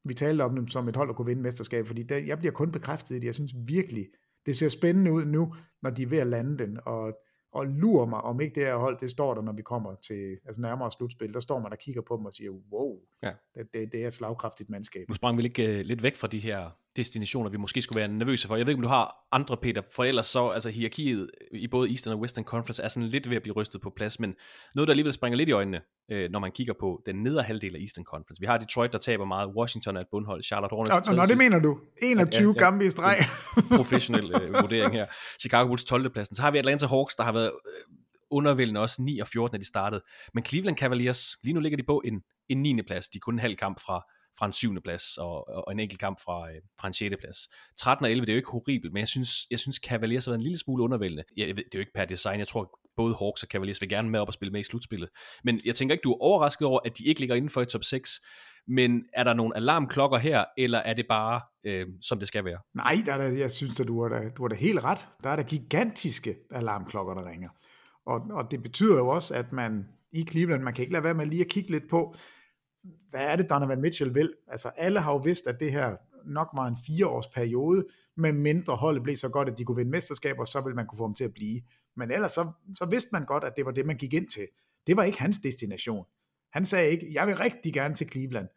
vi talte om dem som et hold, der kunne vinde mesterskab, fordi der, jeg bliver kun bekræftet i det. Jeg synes virkelig, det ser spændende ud nu, når de er ved at lande den, og og lurer mig, om ikke det her hold, det står der, når vi kommer til altså nærmere slutspil, der står man og kigger på dem og siger, wow, ja. det, det, det er et slagkraftigt mandskab. Nu sprang vi lidt, uh, lidt væk fra de her destinationer, vi måske skulle være nervøse for. Jeg ved ikke, om du har andre, Peter, for ellers så, altså hierarkiet i både Eastern og Western Conference er sådan lidt ved at blive rystet på plads, men noget, der alligevel springer lidt i øjnene, øh, når man kigger på den nedre halvdel af Eastern Conference. Vi har Detroit, der taber meget, Washington er et bundhold, Charlotte Hornets... Nå, nå det mener du. 21 ja, ja, gamle i streg. professionel øh, vurdering her. Chicago Bulls 12. pladsen. Så har vi Atlanta Hawks, der har været øh, undervældende også 9 og 14, da de startede. Men Cleveland Cavaliers, lige nu ligger de på en, en 9. plads. De er kun en halv kamp fra, fra en syvende plads, og, og en enkelt kamp fra, øh, fra en sjette plads. 13 og 11, det er jo ikke horribelt, men jeg synes, jeg synes Cavaliers har været en lille smule undervældende. Jeg, jeg ved, det er jo ikke per design, jeg tror både Hawks og Cavaliers vil gerne med op og spille med i slutspillet. Men jeg tænker ikke, du er overrasket over, at de ikke ligger inden for i top 6. Men er der nogle alarmklokker her, eller er det bare, øh, som det skal være? Nej, der er der, jeg synes, at du har, da, du har da helt ret. Der er der gigantiske alarmklokker, der ringer. Og, og det betyder jo også, at man i Cleveland, man kan ikke lade være med lige at kigge lidt på, hvad er det, Donovan Mitchell vil? Altså alle har jo vidst, at det her nok var en fireårs periode, med mindre holdet blev så godt, at de kunne vinde mesterskaber, så ville man kunne få dem til at blive. Men ellers så, så vidste man godt, at det var det, man gik ind til. Det var ikke hans destination. Han sagde ikke, jeg vil rigtig gerne til Cleveland.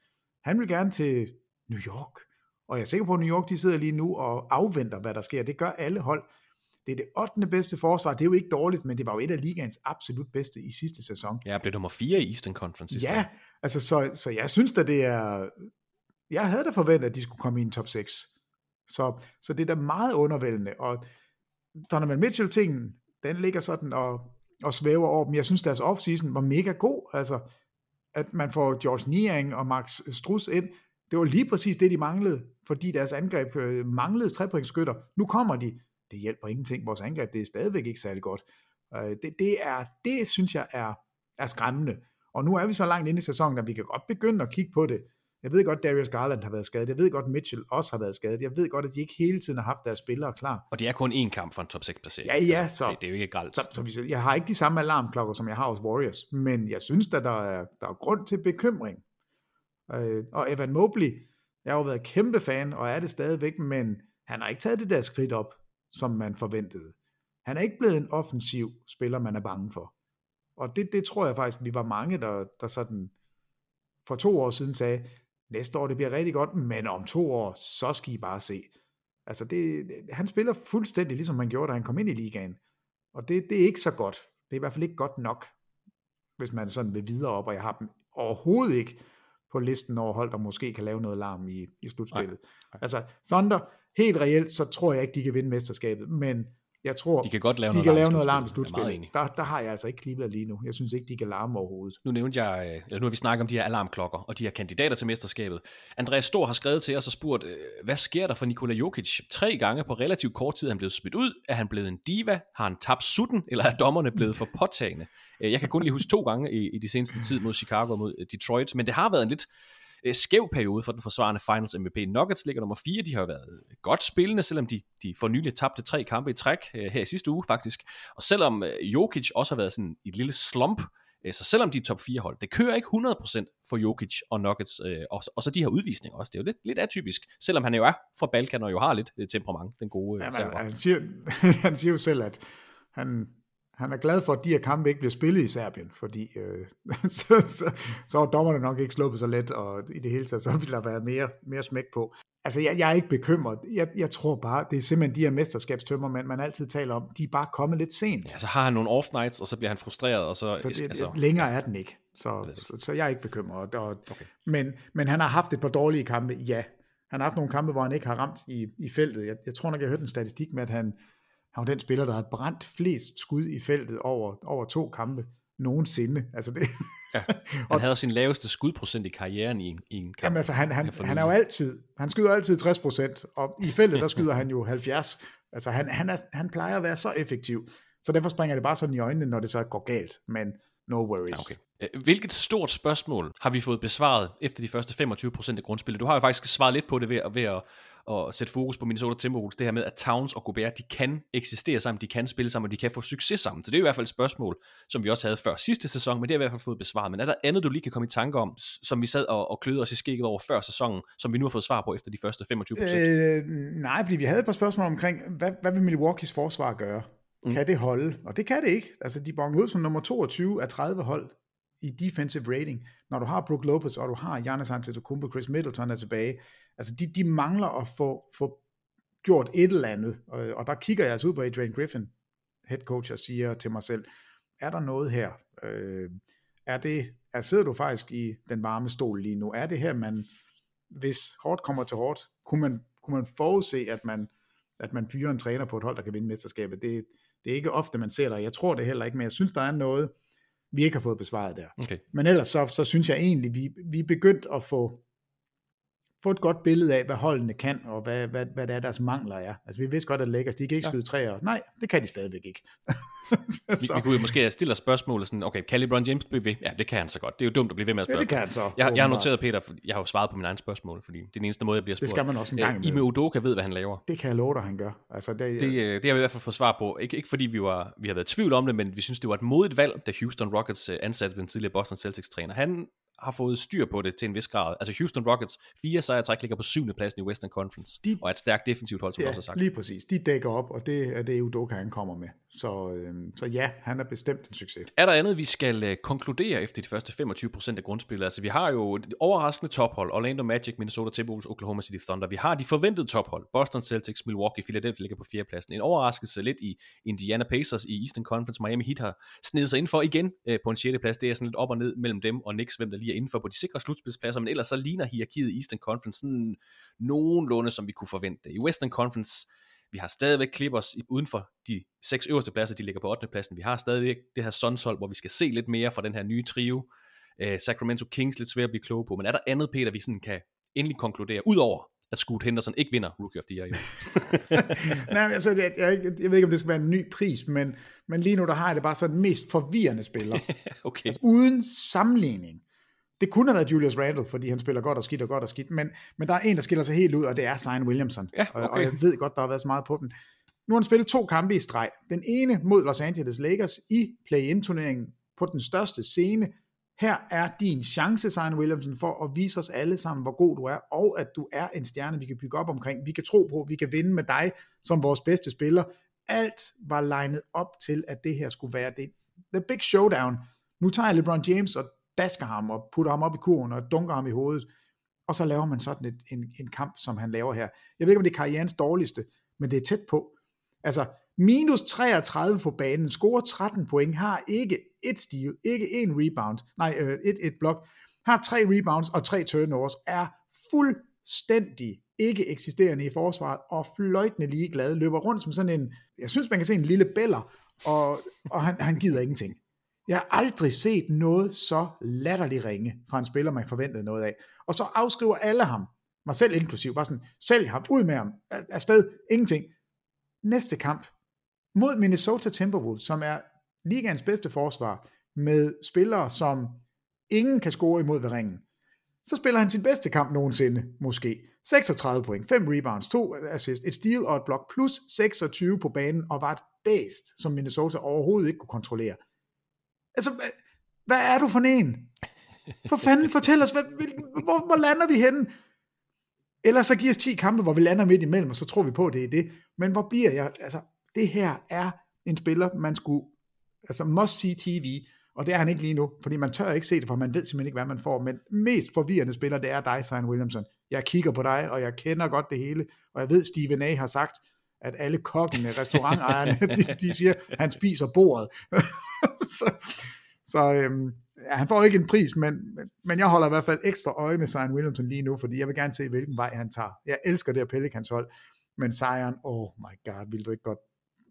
Han vil gerne til New York. Og jeg er sikker på, at New York de sidder lige nu og afventer, hvad der sker. Det gør alle hold. Det er det 8. bedste forsvar. Det er jo ikke dårligt, men det var jo et af ligaens absolut bedste i sidste sæson. Ja, blev nummer 4 i Eastern Conference. Ja, altså så, så jeg synes da, det er... Jeg havde da forventet, at de skulle komme i en top 6. Så, så det er da meget undervældende. Og Donovan Mitchell-tingen, den ligger sådan og, og svæver over dem. Jeg synes, deres offseason var mega god. Altså, at man får George Niang og Max Struss ind, det var lige præcis det, de manglede, fordi deres angreb øh, manglede trepointskytter. Nu kommer de det hjælper ingenting. Vores angreb, det er stadigvæk ikke særlig godt. Øh, det, det, er, det synes jeg er, er skræmmende. Og nu er vi så langt inde i sæsonen, at vi kan godt begynde at kigge på det. Jeg ved godt, Darius Garland har været skadet. Jeg ved godt, Mitchell også har været skadet. Jeg ved godt, at de ikke hele tiden har haft deres spillere klar. Og det er kun én kamp for en top 6 placering. Ja, ja. Altså, så, det, det, er jo ikke galt. Så, så, jeg har ikke de samme alarmklokker, som jeg har hos Warriors. Men jeg synes, at der er, der er grund til bekymring. Øh, og Evan Mobley, jeg har jo været kæmpe fan, og er det stadigvæk, men han har ikke taget det der skridt op som man forventede. Han er ikke blevet en offensiv spiller, man er bange for. Og det, det tror jeg faktisk, vi var mange, der, der sådan for to år siden sagde, næste år det bliver rigtig godt, men om to år, så skal I bare se. Altså det, han spiller fuldstændig ligesom han gjorde, da han kom ind i ligaen. Og det, det er ikke så godt. Det er i hvert fald ikke godt nok, hvis man sådan vil videre op, og jeg har dem overhovedet ikke på listen over hold, der måske kan lave noget larm i, i slutspillet. Nej, nej. Altså Thunder, helt reelt, så tror jeg ikke, de kan vinde mesterskabet, men jeg tror, De kan godt lave de noget kan lave noget larm i slutspillet. Er. Der, der har jeg altså ikke Cleveland lige nu. Jeg synes ikke, de kan larme overhovedet. Nu nævnte jeg, øh, eller nu har vi snakket om de her alarmklokker, og de her kandidater til mesterskabet. Andreas Stor har skrevet til os og spurgt, øh, hvad sker der for Nikola Jokic? Tre gange på relativt kort tid er han blevet smidt ud. Er han blevet en diva? Har han tabt sutten? Eller er dommerne blevet for påtagende? Øh, Jeg kan kun lige huske to gange i, i de seneste tid mod Chicago og mod Detroit, men det har været en lidt øh, skæv periode for den forsvarende Finals MVP. Nuggets ligger nummer 4, de har været godt spillende, selvom de, de for nylig tabte tre kampe i træk øh, her i sidste uge faktisk. Og selvom øh, Jokic også har været sådan et lille slump, øh, så selvom de er top 4 hold, det kører ikke 100% for Jokic og Nuggets, øh, og, og så de her udvisninger også. Det er jo lidt, lidt atypisk, selvom han jo er fra Balkan og jo har lidt øh, temperament, den gode øh, serber. han, siger, *laughs* han siger jo selv, at han, han er glad for, at de her kampe ikke bliver spillet i Serbien, fordi øh, *laughs* så, så, så er dommerne nok ikke sluppet så let, og i det hele taget, så vil der være mere, mere smæk på. Altså, jeg, jeg er ikke bekymret. Jeg, jeg tror bare, det er simpelthen de her mesterskabstømmer, man, man altid taler om, de er bare kommet lidt sent. Ja, så har han nogle off nights, og så bliver han frustreret, og så... Så det, altså, længere er den ikke. Så, så, så jeg er ikke bekymret. Og, okay. men, men han har haft et par dårlige kampe, ja. Han har haft nogle kampe, hvor han ikke har ramt i, i feltet. Jeg, jeg tror nok, jeg har hørt en statistik med, at han, han var den spiller, der har brændt flest skud i feltet over, over to kampe nogensinde. Altså det, Ja, *laughs* han havde sin laveste skudprocent i karrieren i en, i en kamp. Jamen altså, han, han, han er jo altid, han skyder altid 60 procent, og i feltet, der skyder *laughs* han jo 70. Altså, han, han, er, han plejer at være så effektiv, så derfor springer det bare sådan i øjnene, når det så går galt, men no worries. Okay. Øh, Hvilket stort spørgsmål har vi fået besvaret efter de første 25% af grundspillet? Du har jo faktisk svaret lidt på det ved, at- ved at, at sætte fokus på Minnesota Timberwolves, det her med, at Towns og Gobert, de kan eksistere sammen, de kan spille sammen, og de kan få succes sammen. Så det er i hvert fald et spørgsmål, som vi også havde før sidste sæson, men det har vi i hvert fald fået besvaret. Men er der andet, du lige kan komme i tanke om, som vi sad og, og kløede os i skægget over før sæsonen, som vi nu har fået svar på efter de første 25%? Øh, nej, fordi vi havde et par spørgsmål omkring, hvad, hvad vil Milwaukees forsvar gøre? Mm. Kan det holde? Og det kan det ikke. Altså, de bonger ud som nummer 22 af 30 hold i defensive rating. Når du har Brook Lopez, og du har Giannis Antetokounmpo, Chris Middleton er tilbage. Altså, de, de mangler at få, få gjort et eller andet. Og, og der kigger jeg altså ud på Adrian Griffin, head coach, og siger til mig selv, er der noget her? Øh, er det, er, sidder du faktisk i den varme stol lige nu? Er det her, man, hvis hårdt kommer til hårdt, kunne man, kunne man forudse, at man, at man fyrer en træner på et hold, der kan vinde mesterskabet? Det, det er ikke ofte, man ser det. Jeg tror det heller ikke, men jeg synes, der er noget, vi ikke har fået besvaret der. Okay. Men ellers så, så synes jeg egentlig, vi, vi er begyndt at få, få et godt billede af, hvad holdene kan, og hvad, hvad, hvad det er, deres mangler er. Altså vi vidste godt, at Lakers, de kan ikke Ja. skyde træer. Nej, det kan de stadigvæk ikke. *laughs* *laughs* Vi, vi kunne jo måske stille os spørgsmålet sådan, okay, kan LeBron James blive ved? Ja, det kan han så godt. Det er jo dumt at blive ved med at ja, spørge. det kan han så. Jeg, jeg har noteret, Peter, for jeg har jo svaret på mine egne spørgsmål, fordi det er den eneste måde, jeg bliver spurgt. skal man også en gang Øh, imellem. Ime Udoka ved, hvad han laver. Det kan jeg love dig, han gør. Altså, det, Det, øh, det har vi i hvert fald fået svar på. Ikke, ikke fordi vi, var, vi har været i tvivl om det, men vi synes, det var et modigt valg, da Houston Rockets øh, ansatte den tidligere Boston Celtics-træner. Han har fået styr på det til en vis grad. Altså Houston Rockets, fire sejre træk ligger på syvende pladsen i Western Conference, De- og et stærkt defensivt hold, som ja, også har sagt. lige præcis. De dækker op, og det er det, Udoka han kommer med. Så, øhm, så ja, han er bestemt en succes. Er der andet, vi skal øh, konkludere efter de første 25% af grundspillet? Altså, vi har jo et overraskende tophold. Orlando Magic, Minnesota Timberwolves, Oklahoma City Thunder. Vi har de forventede tophold. Boston Celtics, Milwaukee, Philadelphia ligger på fjerdepladsen. En overraskelse lidt i Indiana Pacers i Eastern Conference. Miami Heat har snedet sig indenfor igen øh, på en sjette plads. Det er sådan lidt op og ned mellem dem og Knicks, hvem der lige er indenfor på de sikre slutspilspladser. Men ellers så ligner hierarkiet i Eastern Conference sådan nogenlunde, som vi kunne forvente. I Western Conference vi har stadigvæk Clippers uden for de seks øverste pladser, de ligger på 8. pladsen. Vi har stadigvæk det her Suns hold, hvor vi skal se lidt mere fra den her nye trio. Uh, Sacramento Kings lidt svært at blive kloge på, men er der andet, Peter, vi sådan kan endelig konkludere, udover at Scoot Henderson ikke vinder Rookie of the Year? *laughs* Nej, altså, jeg, jeg, jeg ved ikke, om det skal være en ny pris, men, men lige nu der har jeg det bare så den mest forvirrende spiller. *laughs* okay. altså, uden sammenligning. Det kunne have været Julius Randle, fordi han spiller godt og skidt og godt og skidt, men, men der er en, der skiller sig helt ud, og det er Zion Williamson. Ja, og, okay. og jeg ved godt, der har været så meget på den. Nu har han spillet to kampe i streg. Den ene mod Los Angeles Lakers i play-in-turneringen på den største scene. Her er din chance, Zion Williamson, for at vise os alle sammen, hvor god du er, og at du er en stjerne, vi kan bygge op omkring. Vi kan tro på, vi kan vinde med dig som vores bedste spiller. Alt var legnet op til, at det her skulle være det. The big showdown. Nu tager jeg LeBron James og dasker ham og putter ham op i kurven og dunker ham i hovedet. Og så laver man sådan et, en, en kamp, som han laver her. Jeg ved ikke, om det er karrierens dårligste, men det er tæt på. Altså, minus 33 på banen, scorer 13 point, har ikke et steal, ikke en rebound, nej, øh, et, et blok, har tre rebounds og tre turnovers, er fuldstændig ikke eksisterende i forsvaret, og fløjtende ligeglad, løber rundt som sådan en, jeg synes man kan se en lille beller, og, og han, han gider ingenting. Jeg har aldrig set noget så latterligt ringe fra en spiller, man forventede noget af. Og så afskriver alle ham, mig selv inklusiv, bare sådan, sælg ham, ud med ham, afsted, ingenting. Næste kamp mod Minnesota Timberwolves, som er ligaens bedste forsvar, med spillere, som ingen kan score imod ved ringen. Så spiller han sin bedste kamp nogensinde, måske. 36 point, 5 rebounds, 2 assist, et steal og et block, plus 26 på banen, og var et bæst, som Minnesota overhovedet ikke kunne kontrollere. Altså, hvad, hvad er du for en? For fanden, fortæl os, hvad, hvor, hvor lander vi henne? Ellers så giver os 10 kampe, hvor vi lander midt imellem, og så tror vi på, at det er det. Men hvor bliver jeg? Altså, det her er en spiller, man skulle, altså must see TV, og det er han ikke lige nu, fordi man tør ikke se det, for man ved simpelthen ikke, hvad man får. Men mest forvirrende spiller, det er dig, Zion Williamson. Jeg kigger på dig, og jeg kender godt det hele, og jeg ved, Steven A. har sagt, at alle kokkene, restaurantejerne, *laughs* de, de siger, at han spiser bordet. *laughs* så så øhm, ja, han får ikke en pris, men, men jeg holder i hvert fald ekstra øje med Zion Williamson lige nu, fordi jeg vil gerne se, hvilken vej han tager. Jeg elsker det her Pelicans hold, men Zion, oh my god, vil du ikke godt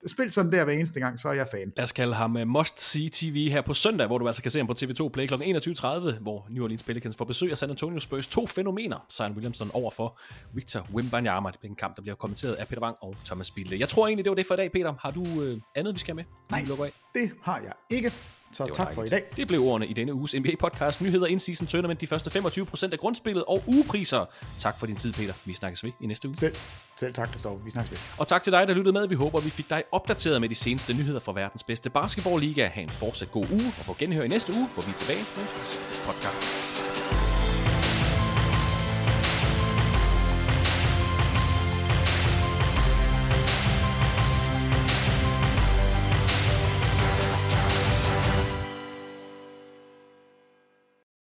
spil sådan der hver eneste gang, så er jeg fan. Lad os kalde ham uh, Must See TV her på søndag, hvor du altså kan se ham på TV2 Play kl. 21.30, hvor New Orleans Pelicans får besøg af San Antonio Spurs. To fænomener, Zion Williamson over for Victor Wimbanyama. Det bliver en kamp, der bliver kommenteret af Peter Wang og Thomas Bilde. Jeg tror egentlig, det var det for i dag, Peter. Har du uh, andet, vi skal med? Nej, det har jeg ikke. Så tak dejligt. for i dag. Det blev ordene i denne uges NBA-podcast. Nyheder, in-season tournament, de første 25% af grundspillet og ugepriser. Tak for din tid, Peter. Vi snakkes ved i næste uge. Selv, selv tak, Christoffer. Vi snakkes ved. Og tak til dig, der lyttede med. Vi håber, vi fik dig opdateret med de seneste nyheder fra verdens bedste basketballliga. Ha' en fortsat god uge, og på genhør i næste uge, hvor vi er tilbage med en frisk podcast.